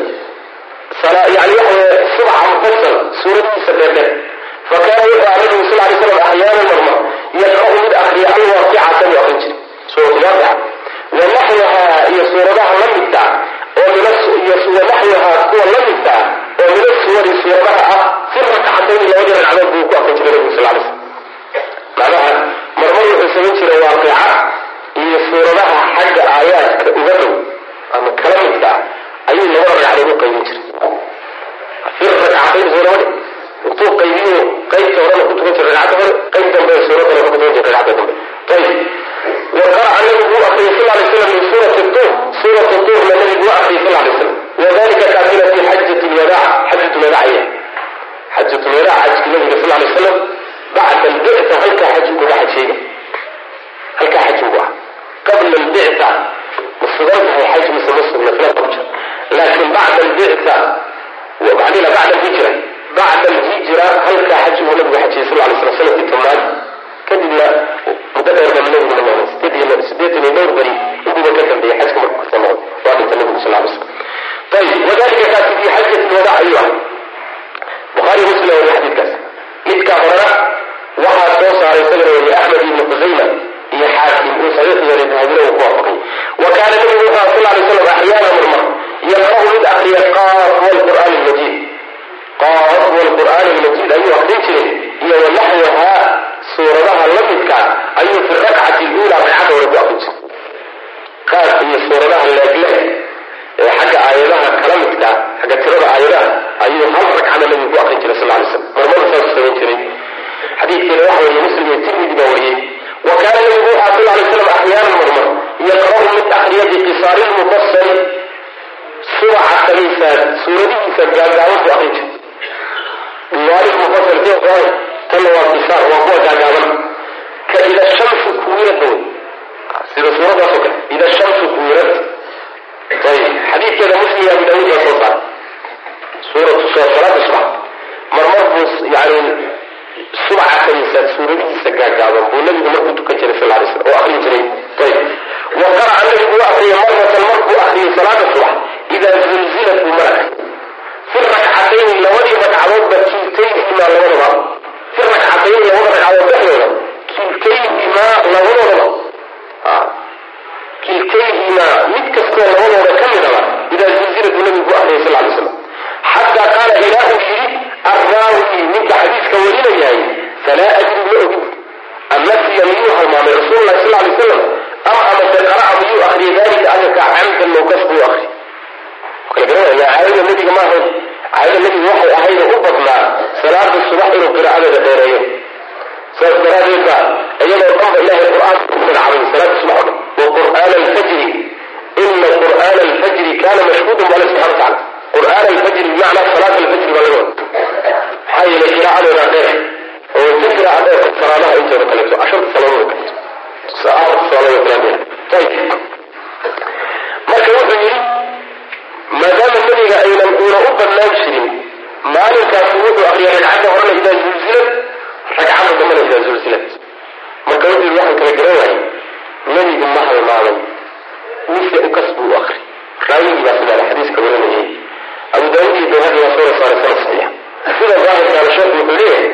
yani waxa subaxa mufasal suuradihiisa dheerdheer fakaana wuxuu aha nabigu sal slam axyaana marmar yaqra'u mid akriya alwaaqicata buu akrin jiray suuratulwaaqica wanaxwaha iyo suuradaha la oo wanaxwaha kuwa la midka oo min asuwari suuradaha ah fi rakcatayn labadii ragcadood buu ku akrin jiray nabigu sal lay slam macnaha marmar wuxuu samayn jiray waaqica iyo suuradaha xagga aayaadka uga dhow ama kala midka ah ayuu labada ragcadood u qaybin jiray. Fi rakcatayn suurabadi intuu qaybiyo qaybta horena ku tukan jiray ragcadda hore qayb dambe suuradana ku tukan jiray ragcadda dambe waqara'a nabigu u akriyay sal lay slam min suurati tuur suuratu tuurna nabigu u akriyay sal lay slam wadalika kaasina fi xajat lwadaac xajat lwadaac xajat lwadaac xajki nabiga sal lay slam bacda albicta halkaa xaj uga xajayna halkaa xaj ugu ah qabla albicta ma sugan tahay xaj mise ma sugna filanka ku jira bacda albicta maxaa bacda alhijra bacda alhijra halkaa xaj ugu nabigu xajayay sal lay slam sannadkii tobnaad kadibna muddo dheer baa nabigu dhamaanay sideed sideetan iyo dhowr beri intuuba ka dambeeyay xajka markuu ka soo noqday waa dhinta nabigu sal lay slam ayib wadalika kaasi fi xajati lwadac ayuu ah bukhaari muslim wariye xadiidkaas. Midkaa horena waxaa soo saaray isagana wariye axmed ibnu khusayma iyo xaakim uu saxiixiyooday dahabina uu ku waafaqay. Wa kaana nabigu wuxuu sal lay slam axyaana marmar yaqra'u mid akriya qaaf walqur'aan almajiid. Qaaf walqur'aan almajiid ayuu akrin jiray iyo wanaxwaha suuradaha la midka ayuu fi rakcati lula ragcadda hore ku akrin jiray qaar iyo suuradaha leegleh ee xagga aayadaha kala midka xagga tirada aayadaha ayuu hal ragcada nabigu ku akrin jiray sal lay slam marmada saas samayn jiray. Xadiidkeena waxa weriye muslim iyo tirmidi baa wariyey. Wa kaana nabigu waxaa sal lay slam axyaanan marmar yaqra'u mid akriya biqisaari lmufasali subaxa khamiisaad suuradihiisa gaagaaban ku akrin jiray. Kee qoray tanna waa kisaar waa kuwa gaagaaban ka ida shamsu kuwirad sida suuradaas oo kale ida shamsu kuwirad ayib xadiidkeeda muslim abu daawud baa soo saaray. Suuratu salaada subax marmar buu yani subaxa kamiisaad suuradihiisa gaagaaban buu nabigu markuu tukan jiray sal lay slam oo akrin jiray. Ayib wa qara'a nabigu u akriyay maratan markuu akriyay salaada subax ida zulzilat buu mar akri fi rakcatayni labadii ragcadoodba kiltayhimaa labadaba afar ragcadood iyo laba ragcadood dhexdooda kiltayhimaa labadooda. Kiltayhimaa mid kastoo labadooda ka midaba ah idaa zulzilat buu nabigu ahday sal lay slam xataa qaala ilaahu yidhi arraawi ninka xadiiska warinayahay falaa ajri ma ogin. Annasiya miyuu halmaamay rasuul sal lay slam am amase qara'a miyuu akriyay daalika arinka camdan mowqaf buu akri kala garanaya caawida nabiga maahayn dalika arrinka waxay ahayd u badnaa salaada subax inuu qiraa'adeeda dheereeyo. Saas daraadeed baa iyadoo dhanba ilahay qur'aanka ku salaada subax dhan wa qur'aana alfajri. Ina qur'aana alfajri kana mashhuudan bu alle subxana wataala qur'aan alfajri bimacnaa salaat alfajri baa laga maxaa yeelay qiraa'adeeda dheer oo ka qiraa'a dheer salaadaha intooda kaleeto casharta salaadoda kaleeto salaadoda kaleeto ayib marka wuxuu yidhi maadaama nebiga aynan uuna u badnaan jirin maalinkaasi wuxuu akriyay ragcadda horena idaa zulzilad ragcadda dambena idaa zulzilad marka wuxuu waxaan kala garan waayay nebigu ma halmaamay mise ukasbu u akri raawigii baa xadiiska warinayay abu daawud iyo bayhaqi waa soo saaray sana saxiixa sida daahirkaana sheekhu wuxuu leeyahay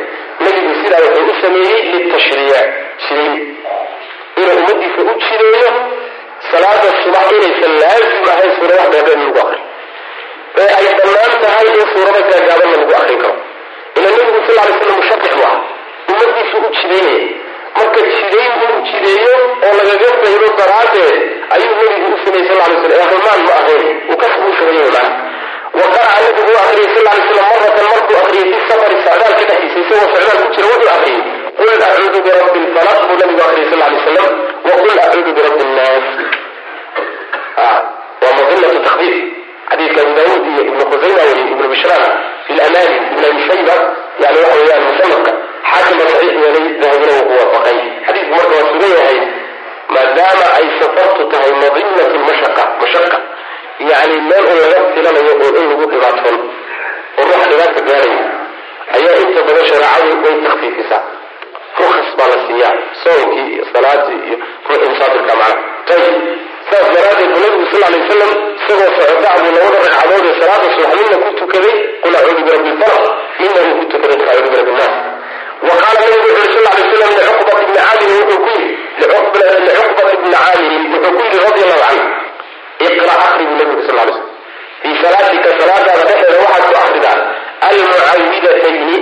nebigu sidaa wuxuu u sameeyey litashriic jidayn inuu ummadiisa u jideeyo salaada subax inaysan laazim ahayn suuradaha dheerdheer in lagu akri ee ay bannaan tahay in suurada gaagaabanna lagu akrin karo. Ila nebigu sal lay slam mushabbix buu ahaa ummadiisu u jideynaya marka jidayn inuu jideeyo oo lagaga daydo daraaddeed ayuu nebigu u sameeyey sal lay slam ee halmaan ma ahayn uu sameeyey macna wa qara'a nebigu u akriyay sal lay slam maratan markuu akriyay fi safari socdaalka dhexdiisa isagoo socdaal ku jira wuxuu akriyay qul acuudu birabbi lfalaq buu nabigu akriyay sal lay slam wa qul acuudu birabbi nnaas waa madinatu takfiif xadiidka abu daawuud iyo ibnu khusayma weliy ibnu bishraan fi lamani ibn abi shayba yani waxa weeyaan musanafka xaakima saxiix yeelay dahabina wuu waafaqay xadiidku marka waa sugan yahay maadaama ay safartu tahay madinatu lmashaqa mashaqa. Yani meel un laga filanayo oo in lagu dhibaatoon oo ruuxa dhibaata gaarayo ayaa inta badan shareecadu way takfiifisaa rukas baa la siiyaa soonkii iyo salaadii iyo ruuxii musaafirka macna. Ayib saas daraaddeed buu nabigu sal lay wasalam isagoo socdaa buu labada ragcadood ee salaada subax ku tukaday qul acuudu birabbi lfalaq midna ku tukaday qul acuudu birabbi nnaas wa qaala nabigu wuxu sal lay slam licuqbat ibni caamirin wuxuu ku yidhi licuqbat ibni caamirin wuxuu ku yidhi radi canhu iqra akri buu nabigu sal lay slam fii salaatika salaadaada dhexeeda waxaad ku akridaa almucawidatayni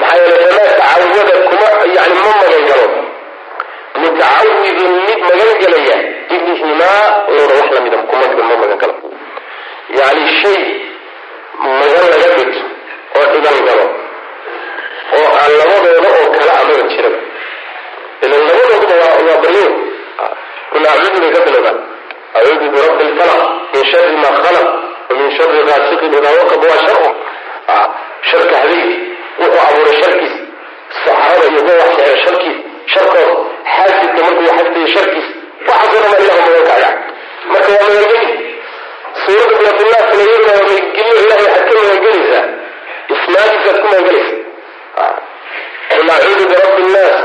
maxaa yeele famaa tacawada kuma yani ma magan galo mutacawidun mid magan gelaya bihimaa looda wax lamida kuma ma magan galo yani shay magan laga dhigto oo dhigan galo oo aan labadooda oo kala amaga jiran ilan labadooduba waa waa baryo kun acuudu bay ka bilowdaan. Acuudu birabbi lfalaq min shari ma khalaq wa min shari gaasiqin idaa waqab waa sharu sharka habeenki wuxuu abuuray sharkiis. Saxarada iyo kuwa wax sexra sharkiis sharkooda xaasidka markuu xasdayo sharkiis waxaasoo ilahu magan kacaya marka waa magangeli suuradda binatullaasna iyaduna waa magangeliyo ilahay waxaad ka magangelaysaa ismaadiisaad ku magangelaysa qul acuudu birabbi nnaas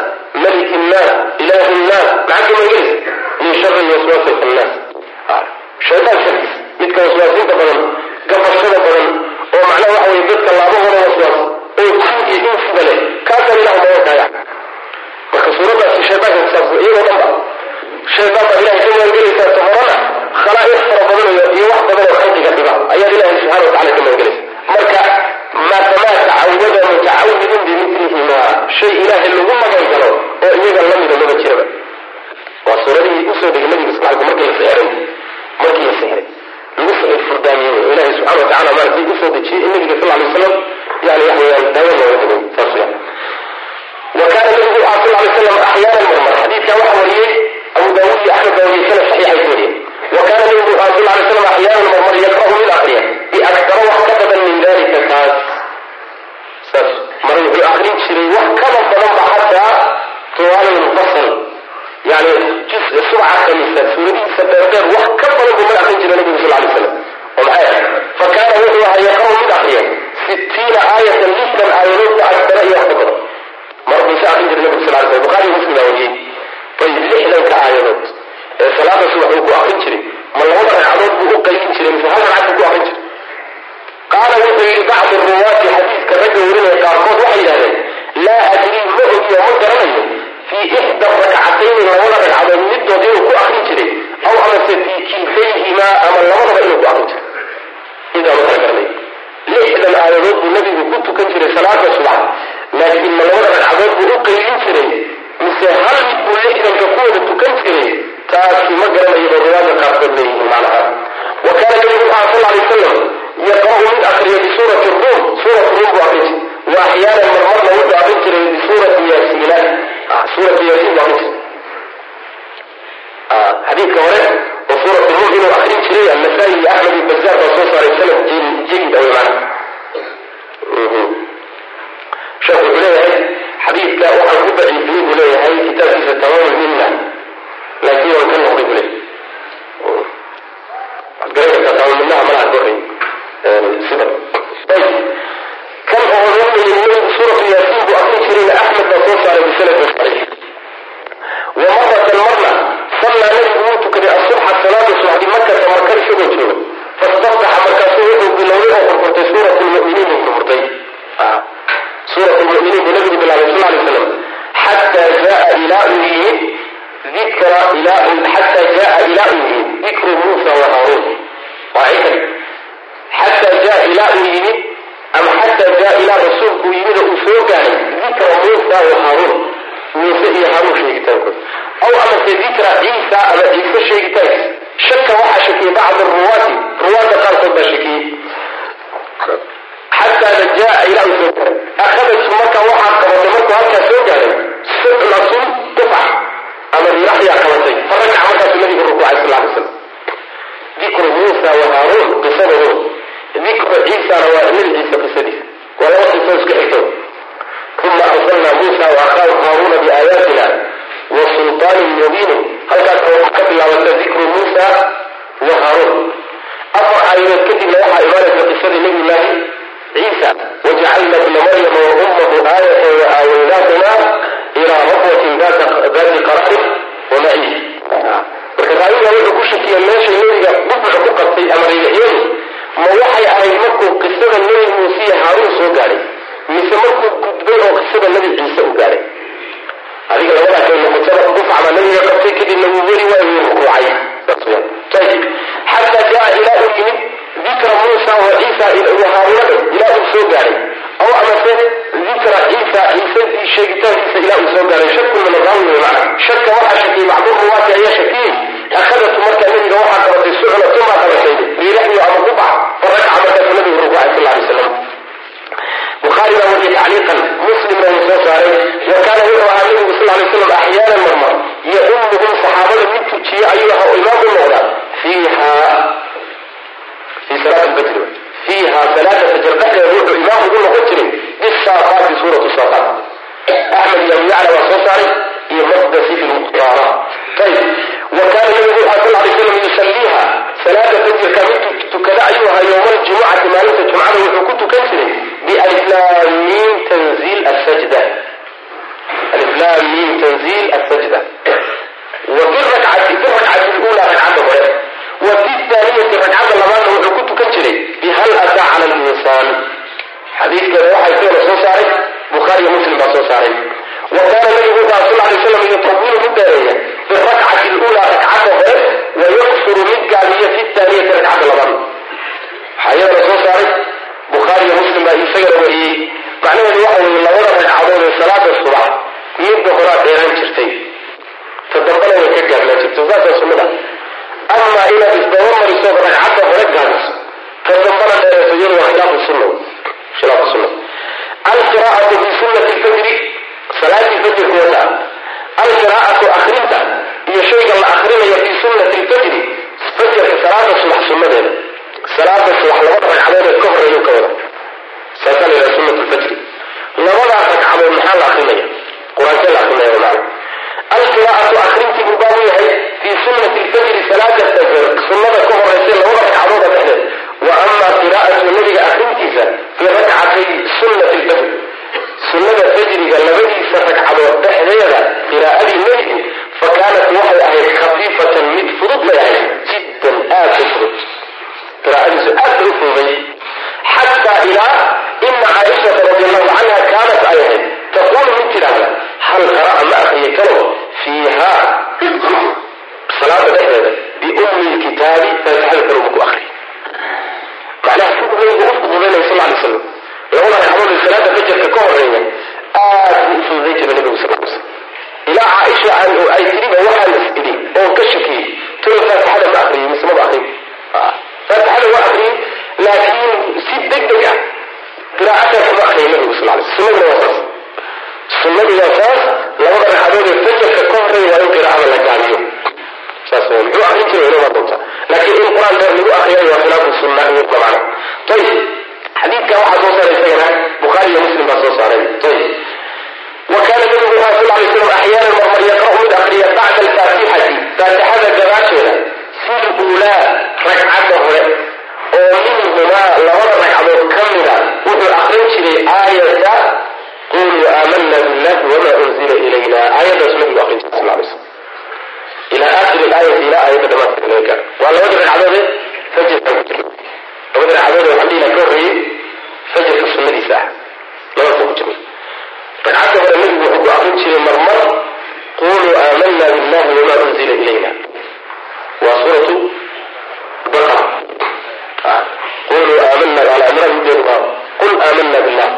maliki nnaas ilaahi nnaas maxaad ka magangelaysa min shari waswaasi khannaas shaydaan sharkiis midka waswaasinta badan gabashada badan oo macnaha waxa weye dadka laabahooda waswaas oo jin iyo insiba leh kaasaan ilahu magan kacaya marka suuradaasi shaydaanka kusaabsan iyadoo dhan ba shaydaan baad ilahay ka magangelaysaa ta horana khalaa'iq fara badan iyo wax badan oo khalqiga dhiba ayaad ilahay subxana watacala ka magangelaysa marka maadamaa tacawada mutacawidun bimilihimaa shay ilaahay lagu magan galo oo iyaga lamida maba jiraba. Waa suuradihii u soo degay nabiga sal alku markii la sixray markii la sixray lagu sixir furdaamiyey oo ilaahay subxana watacala maaragtay u soo dejiyey in nabiga sal alay wasalam yani wax weeyaan daawo looga dhigay saas weyan وكان النبي صلى الله عليه وسلم احيانا مرمر حديث كان وريه ابو داود احمد وريه سنه صحيح الدنيا وكان النبي صلى الله عليه وسلم احيانا مرمر يقرا من الاخرين باكثر وحكبا من ذلك كاس مرة في اخرين شري وحكبا فلما حتى طوال المفصل يعني جزء سرعة خمسة سوري سبردر وحكبا لما اخرين شري النبي صلى الله عليه وسلم ومعايا فكان وهو يقرا من الاخرين ستين آية لسنا آيات أكثر يحفظها mar buu sa akrin jiray nabigu sal sl bukhari muslim baa wariyey ayib lixdanka aayadood ee salaada subax uu ku akrin jiray. Ma labada ragcadood buu u qaybin jiray mise hal ragcad buu ku akrin jiray. Qaala wuxuu yidhi bacdu ruwaati xadiidka ragga warinaya qaarkood waxay yidhahdeen laa adrii ma ogiyo ma garanayo fii ixda rakcatayni labada ragcadood middood inuu ku akrin jiray aw amase fii kiltayhimaa ama labadaba inuu ku akrin jiray. Idaa ma kala garanayo lixdan aayadood buu nabigu ku tukan jiray salaada subax laakiin ma labada ragcadood buu u qaybin jiray mise hal mid buu lixdanka ku tukan jiray taasi ma garanayo oo riwaayada qaarkood leeyihiin macnaha wa kaana nabigu aha sal alay wasalam yaqra'u mid akriya bisuurati ruum suurat ruum buu akrin jiray wa axyaanan marmarna wuxuu akrin jiray bisuurati yaasiina suurati yaasiin buu akrin jiray xadiidka hore oo suurat ruum inuu akrin jiray annasaa-i iyo axmed iyo bazaar baa soo saaray sanad jilid awy macna sheekh wuxuu leeyahay xadiidka waxaan ku daciifiyey buu leeyahay kitaabkiisa tamaam minna. Laakiin waan ka noqday buu leeyahay garanaysaa tamaam minnaha malaha goray sida. Ayb kan oo odhanayay suuratu yaasiin buu akrin jirayna axmed baa soo saaray bisanadin saxiix wa maratan marna sallaa nabigu wuu tukaday asubxa salaada subaxdi makata marka isagoo jooga. Fastaftaxa markaasuu wuxuu bilowday oo furfurtay suurat lmuminiin buu furfurtay suurat lmuminiin buu nabigu bilaabay sal lay slam xataa jaa ilaa uu yimid dikra ilaa xataa jaa ilaa uu yimid dikru muusa wa haaruun waa cikan xataa jaa ilaa uu yimid ama xataa jaa ilaa rasuulku yimid uu soo gaaray dikra muusa wa haaruun muuse iyo haaruun sheegitaankood aw amase dikra ciisa ama ciise sheegitaankiis shaka waxaa shakiyey bacd ruwaati ruwaadda qaarkood baa shakiyey xataana jaa ilaa uu soo gaaray akhadatu marka waxaa qabatay markuu halkaa soo gaaray suclatun tufax ama riiraxyaa qabatay farakaca markaasuu nabigu rukuucay sal lay slam dikru muusa wa haaruun qisadoodu dikru ciisana waa nabi qisadiisa waa laba qiso isku xigto uma arsalnaa muusa wa akhaahu haaruuna biaayaatina wa sulطaanin mubiinin halkaasa waxaa ka bilaabata dikru muusa wa haaruun afar aayadood kadibna waxaa imaanaysa qisadii nabi ciisa wajacalna bna maryama wa ummahu aayatan wa aawaynaahuma ilaa rabwatin daati qaraarin wa marka raawiga wuxuu ku shakiya meeshay nebiga dhufca ku qabtay ama riixyadu ma waxay ahayd markuu qisada nebi muuse iyo haaruun soo gaadhay mise markuu gudbay oo qisada nebi ciise u gaadhay adiga labadaa kay noqotaba dhufca baa nebiga qabtay kadibna wuu weli wuu rukuucay xataa jaa ilaa uu yimid dikra muusa wa ciisa wa haaruunada ilaa uu soo gaadhay aw amase dikra ciisa ciisadii sheegitaankiisa ilaa uu soo wey macna. Shaka waxaa shakiyey bacdu ruwaati ayaa shakiyey akhadatu markaa nabiga waxaa qabatay baa qabatay iyo maqdasi fi lmukhtaara ayib wa kaana nabigu wuxuu sal lay slam yusalliiha salaada fajrka mid tukada ayuu ahaa yowma aljumucati maalinta jumcada wuxuu ku tukan jiray bialiflaamiin tanziil asajda aliflaamiin tanziil asajda wa fi rakcati fi rakcati lula ragcadda hore wa fi thaaniyati ragcadda labaadna wuxuu ku tukan jiray bihal ataa wa kaana nabigu sal lay slam yutawilu mid dheereeya fi rakcati lula ragcadda hore wa yaksuru mid gaabiya fi thaaniyati ragcadda labaad waxaa iyadana soo saaray bukhaari iyo muslim baa isagana wariyey macnaheedu waxa weeye labada ragcadood ee salaada subax midda horaa dheeraan jirtay ta dambana way ka gaabnaan jirtay saasaa sunnada amaa inaad isdaba mariso ragcadda hore gaabiso ta dambana dheereeso iyadu waa khilaafu sunna khilaafu sunna alqiraa'atu fi sunnati lfajri salaatii fajrka wata alqiraa'atu akrinta iyo shayga la akrinayo fi sunnati lfajri fajrka salaada subax sunnadeeda salaada subax labada ragcadood ka horeeyu ka wada saasaa la yidhaha sunnat lfajri labadaa ragcadood maxaa la akrinaya qur'aankee la akrinaya macna alqiraa'atu akrintii buu baabu yahay fii sunnati lfajri salaada fajr sunnada ka horeysa labada ragcadooda dhexdeed. Wa ama qiraa'atu nabiga akrintiisa fii rakcatay sunnati lfajr sunnada fajriga labadiisa ragcadood dhexdeeda qiraa'adii nebigu fa kaanat waxay ahayd khafiifatan mid fudud bay ahayd jiddan aad u fudud. Qiraa'adiisu aad u fududay. Xataa ilaa ina caaishata radi allahu canha kaanat ay ahayd taquulu mid tidhaahda hal qara'a ma akriya karo fiiha salaada dhexdeeda biummi lkitaabi faatixada kale uma ku macnaha siduu nabigu u fududaynaya sal lay slam labada ragcadood ee salaada fajarka ka horreeya aad buu u fududayn jiray nabigu sal lay slam ilaa caaisha ay tiriba waxaan is idhi oo ka shakiyey tolo faatixada ma akriyo mise maba akriyo faatixada waa akriyey laakiin qiraa'adaa kuma akriya nabigu sal lay sunnaduna waa saas sunnadu waa saas labada ragcadood ee fajarka ka horreeya waa in qiraa'ada la gaabiyo saas muxuu akrin jiray inoma doonta laakiin in qur'aan dheer lagu akriyayo waa khilaafu sunna iyo dabcan ayib xadiidka waxaa soo saara isagana bukhaari iyo muslim baa soo saaray. Wa kaana nabigu wuxuu sal lay slam axyaana marmar yaqra'u mid akriya bacda alfaatixati faatixada gadaasheeda fi luulaa ragcadda hore oo minhumaa labada ragcadood ka mida wuxuu aqrin jiray aayata quluu aamana billahi wamaa unzila ilayna. Aayadaas nabigu aqrin jiray sal lay slam ilaa aakiri aayati ilaa aayadda dhamaadkeeda waa labadii ragcadoodee fajirka ku jira. Ah. labada ragcadood oo xamdiina ka horreeyey fajrka sunadiisa ah. Labadaasa ku jira ragcadka hore nabigu wuxuu ku aqrin jiray marmar quluu aamana billahi wama unzila ilayna. Waa suuratu baqara. Quluu aamana ala imraan ujeedu ah qul aamana billah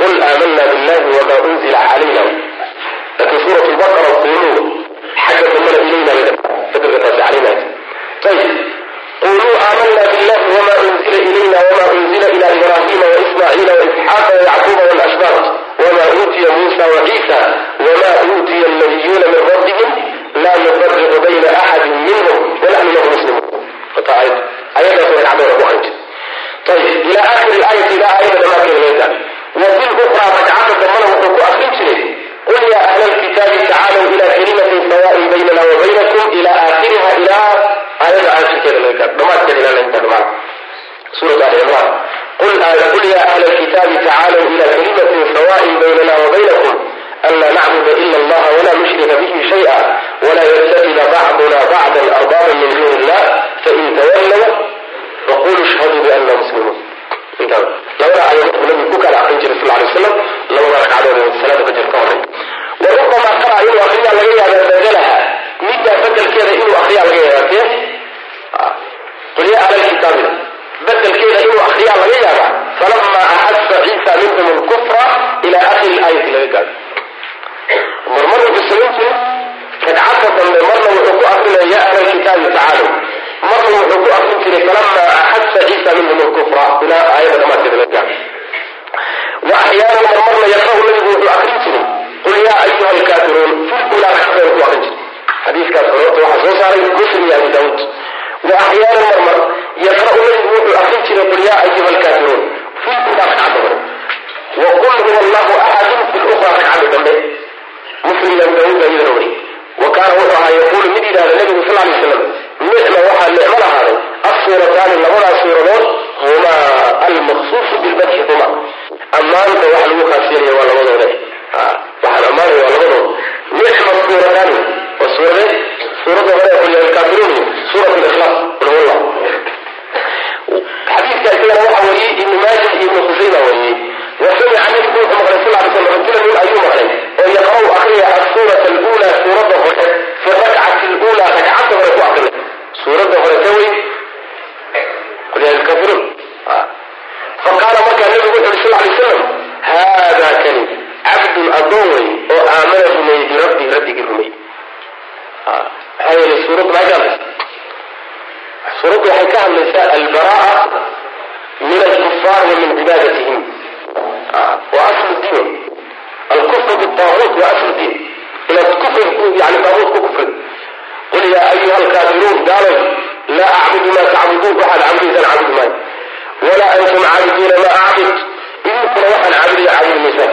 qul aamana billahi wama unzila calayna laakiin suuratu lbaqara quluu xagga dambana ilayna. Laga taasi calayna ayib quluu aamana billahi wma unzila ilayna wma unzila ila ibrahima waismaaciila waisxaaqa wayacquuba walashbaaq wma uutiya muusa waciisa wma uutiya nabiyuuna min rabbihim laa nufariqu bayna axadin minhum wnaxnu lahu muslimuun ila airi aayat ilaa aayada dhamaankeeda wafil ukraa ragcada dambana wuxuu ku akrin jiray qul yaa ahla lkitaabi tacaalow ila kalimatin sawaain baynana wabaynakum ila aakiriha ilaa aayada caashirkeeda laga kaado dhamaadkeeda ilaalinta maan suuratu ali cimraan qul qul yaa ahla alkitaabi tacaalow ila kalimatin sawaain baynana wa baynakum. Anlaa nacbuda ila allaha walaa nushrika bihi shaya walaa yattakhida bacduna bacdan arbaaban min duuni illah fain tawallow faqulu ishhaduu bianna muslimuun labada ayaa markuu nabigu ku kala aqrin jiray sal lay waslam labada ragcadood salaada fajr ka horay warubama qara inuu akriyaa laga yaaba badalaha middaa badelkeeda inuu akriyaa laga yaaba dunya cala kitaabil bedelkeeda inuu akriyaa laga yaaba falamaa axasa ciisa minhum lkufra ilaa akhiri aayati laga gaado mar marka muslimiintu dambe marna wuxuu ku akrinaya ya ahla kitaabi tacaalow marna wuxuu ku akrin jiray falamaa axasa ciisa minhum lkufra ilaa aayada dhamaadkeeda laga gaado wa axyaana mar marna nabigu wuxuu akrin jiray qul yaa ayuha alkaafiruun fi ulaa ragcadan ku akrin jiray. Xadiiskaas horoorta waxaa soo saaray muslim iyo daawuud wa axyaana marmar yaqra'u nabigu wuxuu akrin jiray qul yaa ayuha lkaafiruun fil ragcada hore wa huwa allahu axadun fil ragcada dambe muslim baa iyadana wari wa kaana wuxuu ahaa yaquulu mid yidhahda nabigu sal alay slam nicma waxaa nicmo lahaaday assuurataani labadaas suuradood huma almaqsuusu bilbadxi huma ammaanta wax lagu kaasinaya waa labadoode waxaan ammaanaya waa labadood nicma suurataani waa suuradee suuradda kaafiruun suurat ikhlaas xadiidka isagana waxa weeye suuraddu maxay ka hadlaysa suuraddu waxay ka hadlaysaa albara'a min alkufaar wa min cibaadatihim ah, waa aslu diin alkufru bitaaguut waa aslu diin inaad kufri yani taaguut ku kufrid qul yaa ayuha alkaafiruun gaalay laa acbudu maa tacbuduun waxaad cabudaysaan cabudi maayo walaa antum caabiduuna maa acbud idinkuna waxaan caabudaya caabudi maysaan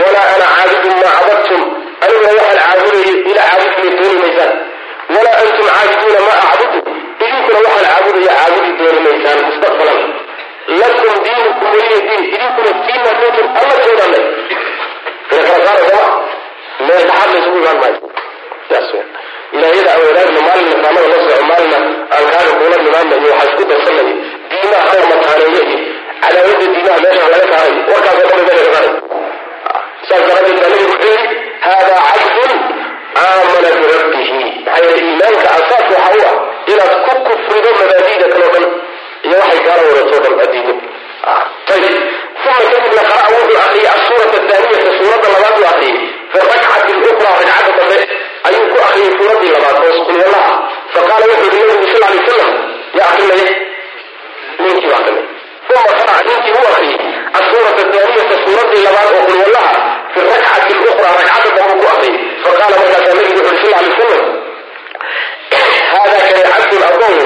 walaa ana caabidun maa cabadtum aniguna waxaan caabudayay ila caabudi maysaan walaa antum caabiduuna maa acbudu idinkuna waxaan caabudaya caabudi dooni mustaqbalan. Lakum diinukum weliya diin idinkuna fiima kuntum alla toodanle ina kala saara maalina saanada la soco maalina aan kuula nimaana iyo waxaa isku darsanaya diimaha kala mataaneeya iyo cadaawada diimaha meesha laga saarayo warkaasoo dhan saas daraaddeed baa nabigu wuxuu yidhi haadaa cabdun aamana birabbihi maxaa yeele iimaanka asaas waxa u ah inaad ku kufrido mabaadida kale dhan iyo waxay gaala wadato dhan adiido ah, ayib uma kadibna qara'a wuxuu akriyay asuurata taaniyata suuradda labaad u akriyay fi rakcati luqraa dambe ayuu ku akriyay suuraddii labaad oo isqulwalla ah faqaala wuxuu yihi nabigu sal alay salam yaa akrinaya ninkii baa uma qara'a ninkii u akriyay asuurata taaniyata suuradii labaad oo qulwallaha fi rakcati lukhra ragcadda dambu ku akriyay faqaala markaasaa nabigu wuxu sal alay wasalam haadaa kani cabdun adoon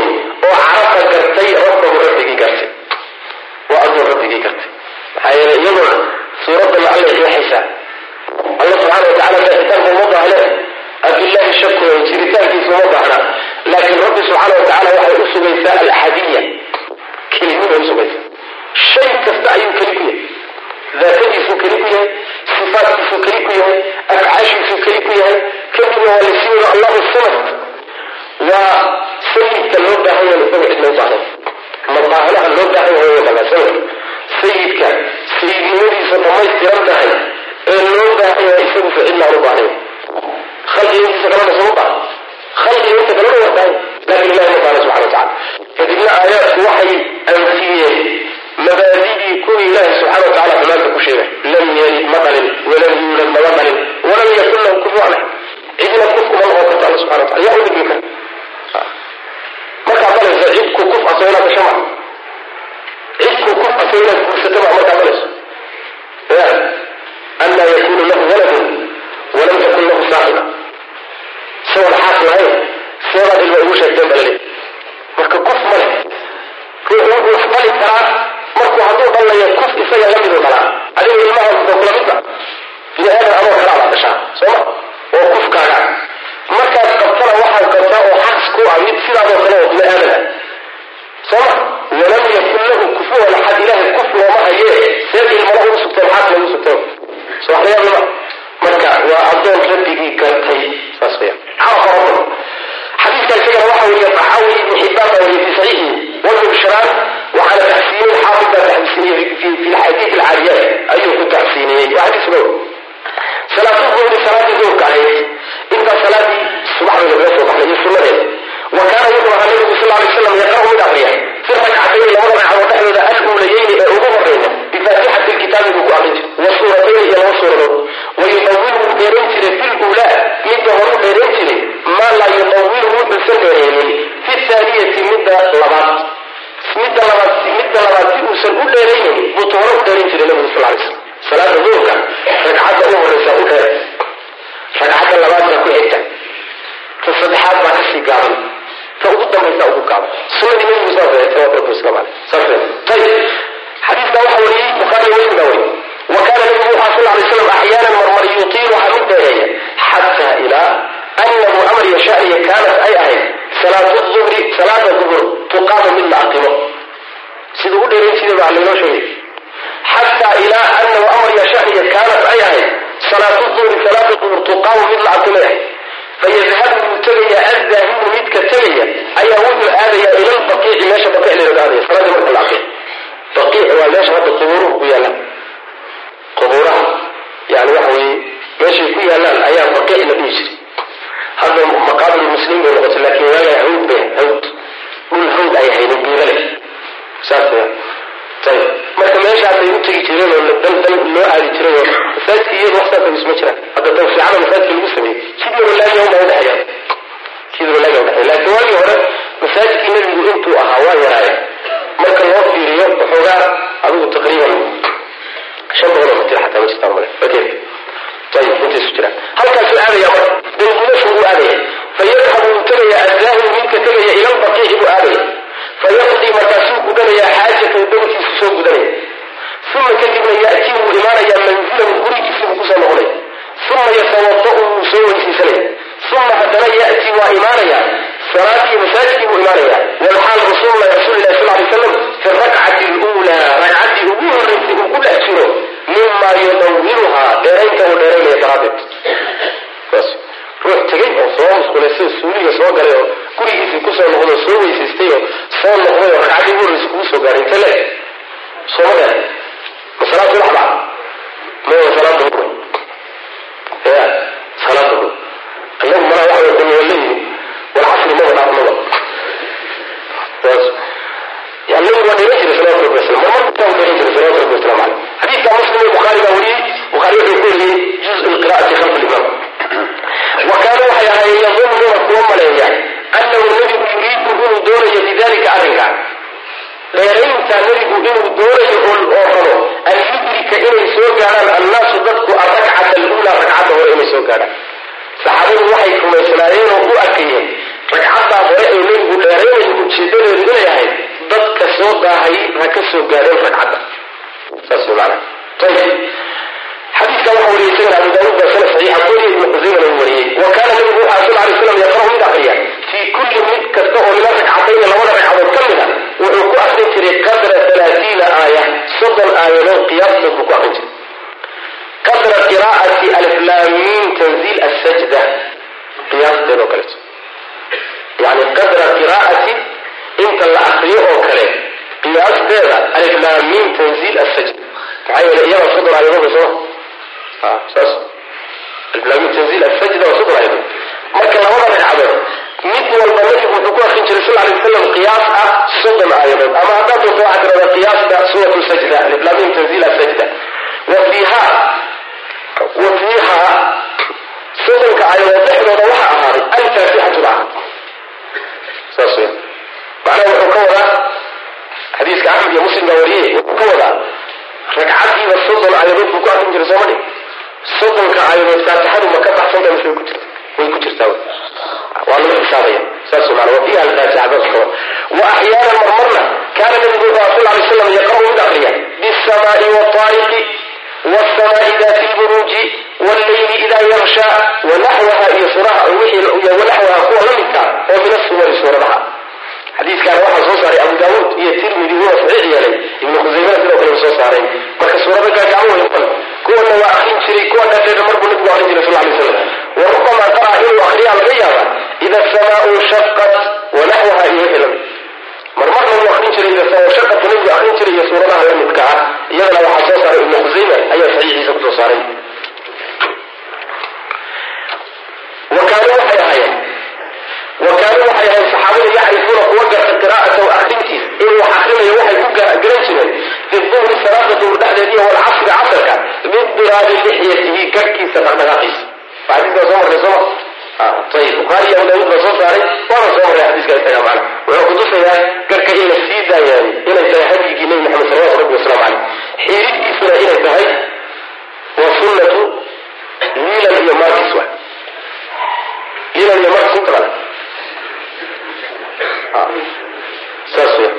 sayidnimadiisa dhamaystiran tahay ee loo baahan yahay isagusa cidna aan u baahnayn khalqiga intiisa kalena suma baahan. Khalqiga inta kalena waa laakin ilahi ma baahna subxana watacala kadibna aayaadku waxay anfiyeen. Mabaadidii kuwii ilaahi subxana watacala xumaanta ku sheegay. Lam yalid ma dhalin. Walam yuulad mama dhalin. Walam yakun lahu kufuwan axad cidna kufku ma noqon karta alla subxana watacala yaa u dhigmi markaa balaysa cidku kuf aso inaad gasho ma cidku kuf aso inaad guursato ma markaa balayso anaa yakunu lahu waladun walam yakun lahu saaxiba isagoon xaas lahayn seebaad ilma ugu sheegteen balale marka kuf male ruuxu wuxuu wax dhali karaa markuu hadduu dhalayo kuf isaga la miduu dhalaa adiga ilmaha kula midba bini aadan adoo kalaa baa dhashaa sooma oo kufkaaga markaad qabtana waxaad qabtaa oo xaqs ah mid sidaadoo kale oo bini aadan ah sooma walam yakun lahu kufuwan axad ilaahay kuf looma haye seed ilmana ugu sugteen xaas lagu sugteen so wax layaab lama marka waa addoon rabbigii gartay saas weya rabbahu xadiidka isagana waxa weeye taxaawi ibnu xibaan baa weriye fi saxiixi wabnu bishraan waxaana taxsiiniyey xaafid baa taxsiiniyey fi lxadiid alcaaliyaat ayuu ku taxsiiniyey waa xadiis dhow salaatu duhri salaadii duhurka ahayd intaa salaadii subaxda lagaga soo baxnay iyo sunnadeeda wa kaana wuxuu ahaa nabigu sal alay slam yaqra'u mid aqriya labada ragcadood dhexdooda aluulayeyni ee ugu horeyna bifaatixati lkitaabi buu ku aqrin jiray wa iyo laba suuradood wayudawilu wuu dheerayn jiray fi midda horu dheerayn jiray maa laa yudawilu wuxuusan dheereynin fi thaaniyati midda labaad midda labaad midda labaad si uusan u dheeraynin buu ta hore u dheerayn jiray nabigu sal alay slam salaada duhurka ragcadda u horeysa u dheer ragcadda labaadna ku xigta. Ta saddexaad baa ka sii gaaban ta ugu dambaysa ugu gaaban sunadii nabigu saas ahayd salawatu rabbi wasalaamu caleyh saas ayib xadiiska waxa wariyey bukhaari muslim baa wariyey wa kaana nabigu waxaa sal alay slam axyaanan marmar yutiilu waxaa mid dheereeya xataa ilaa anahu amar yashaaiya kaanat ay ahayd salaatu duhri salaada duhur tuqaamu mid la aqimo siduu u dheerayn jiray baa laynoo sheegay xataa ilaa anahu amar yashaaiya kaanat ay ahayd salaatu fayadhabu wuu tegaya addaahimu midka tegaya ayaa wuxuu aadaya ila lbaqiici meesha baqiic laynaga aadaya salaadii marka la aqim baqiic waa meesha hadda qubuuruhu ku yaalaan qubuuraha yani waxa weye meeshay ku yaalaan ayaa baqiic la dhihi jiray hadda maqaabir muslim bay noqotay laakiin waagaa hawd bay hawd dhul hawd ay haynin geedale saas ya ayib marka meeshaasay u tegi jireen oo dal dal loo aadi jiray oo masaajidka iyadu waxsaasa isma jiraan hadda tawfiicada masaajidka lagu sameeyey. Jid walaagiya uma udhexeeya jid walaagiya udhexeeya laakiin waagii hore masaajidkii nebigu intuu ahaa waa yaraaya marka loo fiiriyo waxoogaa adigu taqriiban shan boqol oo mitir xataa ma male fakeed ayib intaysu jiraan halkaasuu aadaya marka. Dalgulashu buu aadaya fayadhabu wuu tegaya addaahimu midka tegaya ila buu aadaya fayaqdii markaasuu gudanaya xaajatahu dankiisu soo gudanaya uma kadibna yaatii wuu imaanayaa manzilahu gurigiisii buu ku soo noqonaya uma yatawada'u wuu soo weysaysanaya uma haddana yaatii waa imaanaya salaadii masaajidkii buu imaanaya walxaal rasuululahi rasuulilahi sal lay slam fi rakcati luulaa ragcaddii ugu horreysay uu ku dhex jiro mima yudawiluhaa dheeraynta uu dheeraynaya daraadeed ruux tegay oo soo musqulaysa suuliga soo galay oo gurigiisii ku soo noqdo soo weysaystay oo soo noqday oo ragcaddii ugu horreysay kugu soo gaaray. Inte le sooma gaar ma salaad subax baa? Maya salaad duhur ya salaad duhur annagu mana waxa way kulwaleeyihin walcasri maba dhaafnaba saas annagu waa dheeran jiray salawatu rabbi wasalam marmar baa dheeran jiray salawatu rabbi wasalam caleyh xadiidka muslim iyo bukhaari baa wariyey bukhaari wuxuu ku wariyey juz lqira'ati khalfa limaam wa kaanuu waxay ahaayeen yadunnuna kuwa maleeya annahu nebigu yuriidu inuu doonayo bidalika arrinka dheeraynta nebigu inuu doonayo oo rabo an yudrika inay soo gaadhaan annaasu dadku alrakcata aluulaa ragcadda hore inay soo gaadhaan saxaabadu waxay rumaysnaayeen oo u arkayeen ragcaddaa hore ee nebigu dheeraynayo ujeedadeedu inay ahayd dadka soo daahay ha ka soo gaadheen ragcadda xadiidka waxa wariyey isagana abu daawuud baa sana saxiixa weliya ibnu xuseymana uu wariyey wa kaana nabigu wuxuu sal alay slam yaqra'u mid akriya fii kulli mid kasta oo min aragcatayni labada ragcadood ka mid a wuxuu ku akrin jiray qadra alaaiina aaya soddon aayadood qiyaastood buu ku akrin jiray. Qadra qiraa'ati aliflaamiin tanziil asajda qiyaasteed oo yani qadra qiraa'ati inta la akriyo oo kale qiyaasteeda aliflaamiin tanziil asajda maxaa yeele iyada soddon aayadood soo saas. Aliflaamiin tanziil asajda waa soddon aayadood. Marka labada ragcadood mid walba nabigu wuxuu ku akrin jiray sal alay wasalam qiyaas ah soddon aayadood ama haddaad doonto waxaa tirada qiyaasta suuratu sajda aliflaamiin tanziil asajda wa fiiha soddonka aayadood dhexdooda waxaa ahaaday alfaatixatu laha saas wey macnaha wuxuu ka wadaa xadiiska axmed iyo muslim baa wariyey wuxuu ka wadaa ragcaddiiba soddon aayadood buu ku akrin jiray sooma dhig. Soddonka aayadood faatixadu ma ka baxsanta mise way ku jirta way jirtaa waa laga xisaabaya. Saasmaa wa fiiha alfaatixa wa axyaana marmarna kaana nabigu wuxuu sal lay slam yaqamu mid akriya bisamaai wataariqi wsamaai dati lburuuji walleyli idaa yarsha wanaxwaha iyo suraha wanaxwaha kuwa la ah oo min asumari suuradaha. Xadiiskaana waxaa soo saaray abu daawuud iyo tirmidi waa saxiix yeelay. Ibnu khusaymana sidoo kale soo saaray. Marka suurada gaagaawan kuwana waa arrin jiray kuwa dhaadheer marbuu nabigu arrin jiray sal lay slam wa qaraa inuu akriyaa laga yaaba ida samaau shaqat wanaxwaha iyo ilan marmarna wuu arrin jiray idasamaasaat nabigu arrin jiray iyo suuradaha la midka ah iyadana waxaa soo saaray ibnu khusayma ayaa saxiixiisa ku soo saaray wakaanuu waxay ahaayeen wakaanuu waxay ahayn saxaabada yacrifuuna kuwa garta qiraa'atahu akrintiisa inuu wax akrinayo waxay ku garan jireen fi salaada duhur dhexdeediiy walcasri casarka min diraabi lixyatihi garhkiisa dhaqdhaqaaqiisa xadiikaa soo marnay sooma ayib bukhaari iyo abu daawuud baa soo saaray waana soo maray xadiiska isaga macna wuxuu kutusayaa garka in la sii daayaay inay tahay hadyigii nebi maxamed salawatu rabbi wasalaamu caleyh xiiridiisuna inay tahay waa sunnatu liilan iyo markis wa. Liilan iyo markis intaqana saas weya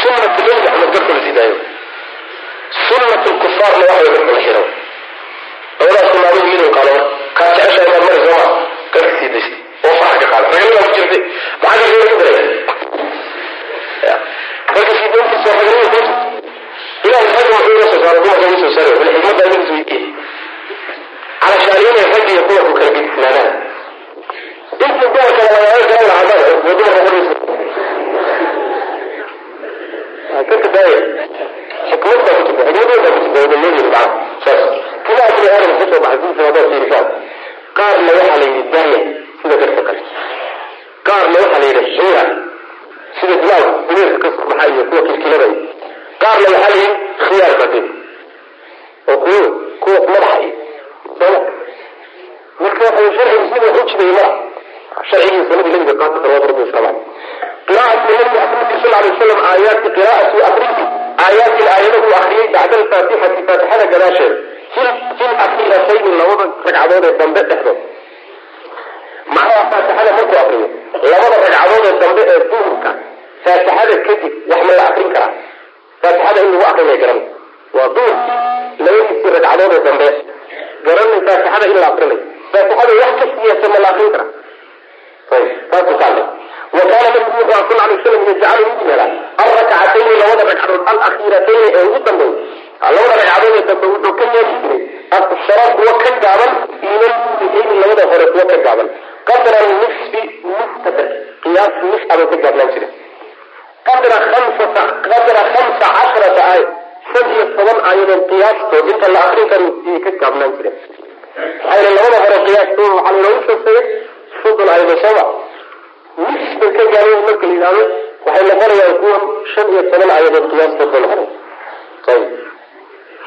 sunnatu nebi maxamed garka la sii daayo. Sunnatu lkufaarna waxa way garka la xiro labadaas sunnaaduhu miduu qaado kaa jeceshahay inaad mari sooma garka sii daysta oo farax ka qaada raganima ku jirtay. Maxaa garka ku daray garka sii dayntiisa raganima ku jirta ilahay ragga wuxuu inoo soo saaray dumarka inoo soo saaray. Wala xikmadda inuu weydiye calashaan inay rag iyo dumarku kala gedisnaadaan intii dumarka lagaga garan lahaa ma waa dumarka qoriisa garka daaya xikmad baa ku jirta xikmad weyn baa ku jirta wadamooyinka macna saas. Timaha bini aadam ka soo baxay diinta haddaad fiirisaan qaarna waxaa la yidhi daaya sida garka kale. Qaarna waxaa la yidhi xiira sida bilaal dumeerka ka soo baxa iyo kuwa kilkilada iyo qaarna waxaa la yidhi khiyaar badin oo kuwo kuwa madaxa marka waxa sharcigu sida wax u jiday madax sharcigii sanadii nabiga qaata salawatu rabbi wasalaamu qiraa'atu nabi maxamed sal alay wasalam aayaati qiraa'atu akrinti aayaatin aayadahu akriyay bacda alfaatixati faatixada gadaasheeda fi lakiiratayni labada ragcadood ee dambe dhexdood macnaha faatixada markuu akriyo labada ragcadood ee dambe ee duhurka faatixada kadib wax ma la akrin karaa. Faatixada in lagu akrinaya garan. Waa duhur labadiisii ragcadood ee dambe. Garanay faatixada in la akrinayo faatixada wax ka siyasa ma la akrin karaa. Ayb taasuu ka hadlay wa kaana nabigu wuxuu sal alay wasalam yajcalu mid yeelaa alrakcatayni labada ragcadood alakhiiratayni ee ugu dambeey labada ragcadood ee dambe wuxuu ka yeeli jiray aksara kuwa ka gaaban minalmuutayni labada hore kuwa ka gaaban qadra nisfi nisqadar qiyaas nis abay ka gaabnaan jire qadra khamsata qadra khamsa casharata aaya shan iyo toban aayadood qiyaastood inta la akrin karo iyay ka gaabnaan jireen maxaa labada hore qiyaastood waxaa laynoogu sheegtay soddon aayadood sooma ka gaabeen marka la yidhahdo waxay noqonayaan kuwa shan iyo toban aayadood qiyaastood bay noqonaya ayib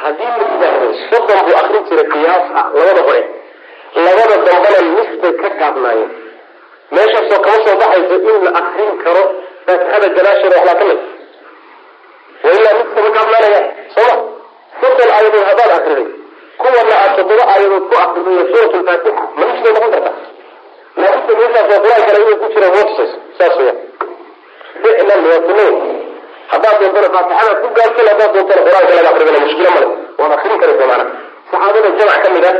haddii la yidhaahdo soddon buu akrin jiray qiyaas ah labada hore. Labada dambana nis bay ka gaabnaayeen meeshaasoo kama soo baxayso in la akrin karo faatixada gadaasheeda waxbaa ka mid. Wa ilaa nis kama gaabnaanaya sooma konton aayadood haddaad akriday kuwana aad toddoba aayadood ku akriday suurat lfaatixa ma nisbay noqon karta laakiinse meeshaas waa qur'aan kale ku jiraan watusas saas weya ficlan waa sunno haddaad doontana faatixada ku gaarsan haddaad doontana qur'aanka laga akridana mushkilo male waad akrin karaysa maana saxaabada jamac ka mid a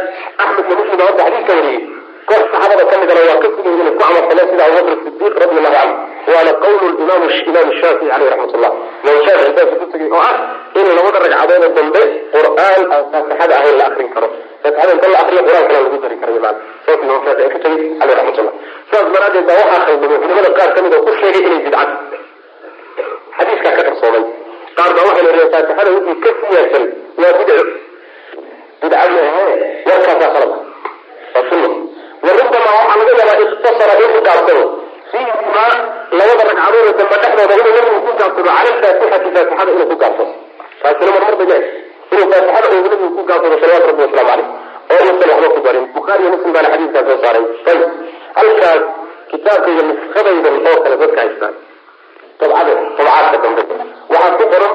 axmed iyo muslim hadda xadiiska wariyey. Koox saxaabada ka midana waa ka sugay inay ku camalfaleen sida abubakr sidiiq radi allahu canhu waana qawlu imaam imaam shaafici caleyh raxmat ullah imaam shaafici saas ku tegay oo ah in labada ragcadood oo dambe qur'aan aan faatixada ahayn la akrin karo. Faatixada inta la akriyo qur'aan kale lagu dari karayo maana saas imaam shaafici ka tegay caleyh raxmat ullah saas daraadeed baa waxaa khaldamay culimada qaar ka mid oo ku sheegay inay bidcad xadiiskaa ka qarsoomay qaar baa waxay leedahay faatixada wixii ka siyaadsan waa bidco. Bidca warkaasaa qalada waa sunna. Warubama waxaa laga yaabaa ikhtasara inuu gaabsado fiihimaa labada ragcadood oo dambe dhexdooda inuu nabigu ku gaabsado cala alfaatixati faatixada inuu ku gaabsado taasina marmar bay leedahay inuu faatixada uu nabigu ku gaabsado salawaatu rabbi wasalaamu caleyh oo uusan waxba ku darin bukhaari iyo muslim baana xadiiskaa soo saaray. Ayib halkaas kitaabkayga nuskadaydan oo kale dadka haystaan waxaa ku qoran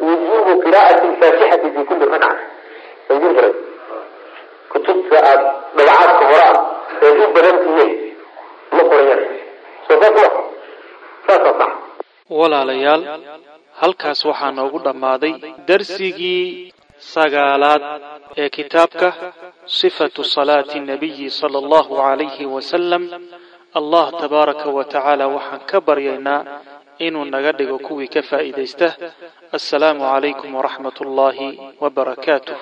wujubu qiraa'ati alfaatixati fi sanjir baray kutubta aad dabcaadka hore ah ee u badan tihiin ma sax walaalayaal halkaas waxaa noogu dhammaaday darsigii sagaalaad ee kitaabka sifatu salaati nabiyi sala allahu calayhi wasalam allah tabaaraka wa tacaala waxaan ka baryaynaa inuu naga dhigo kuwii ka faa'iidaysta. Assalaamu calaykum waraxmat ullaahi wabarakaatuh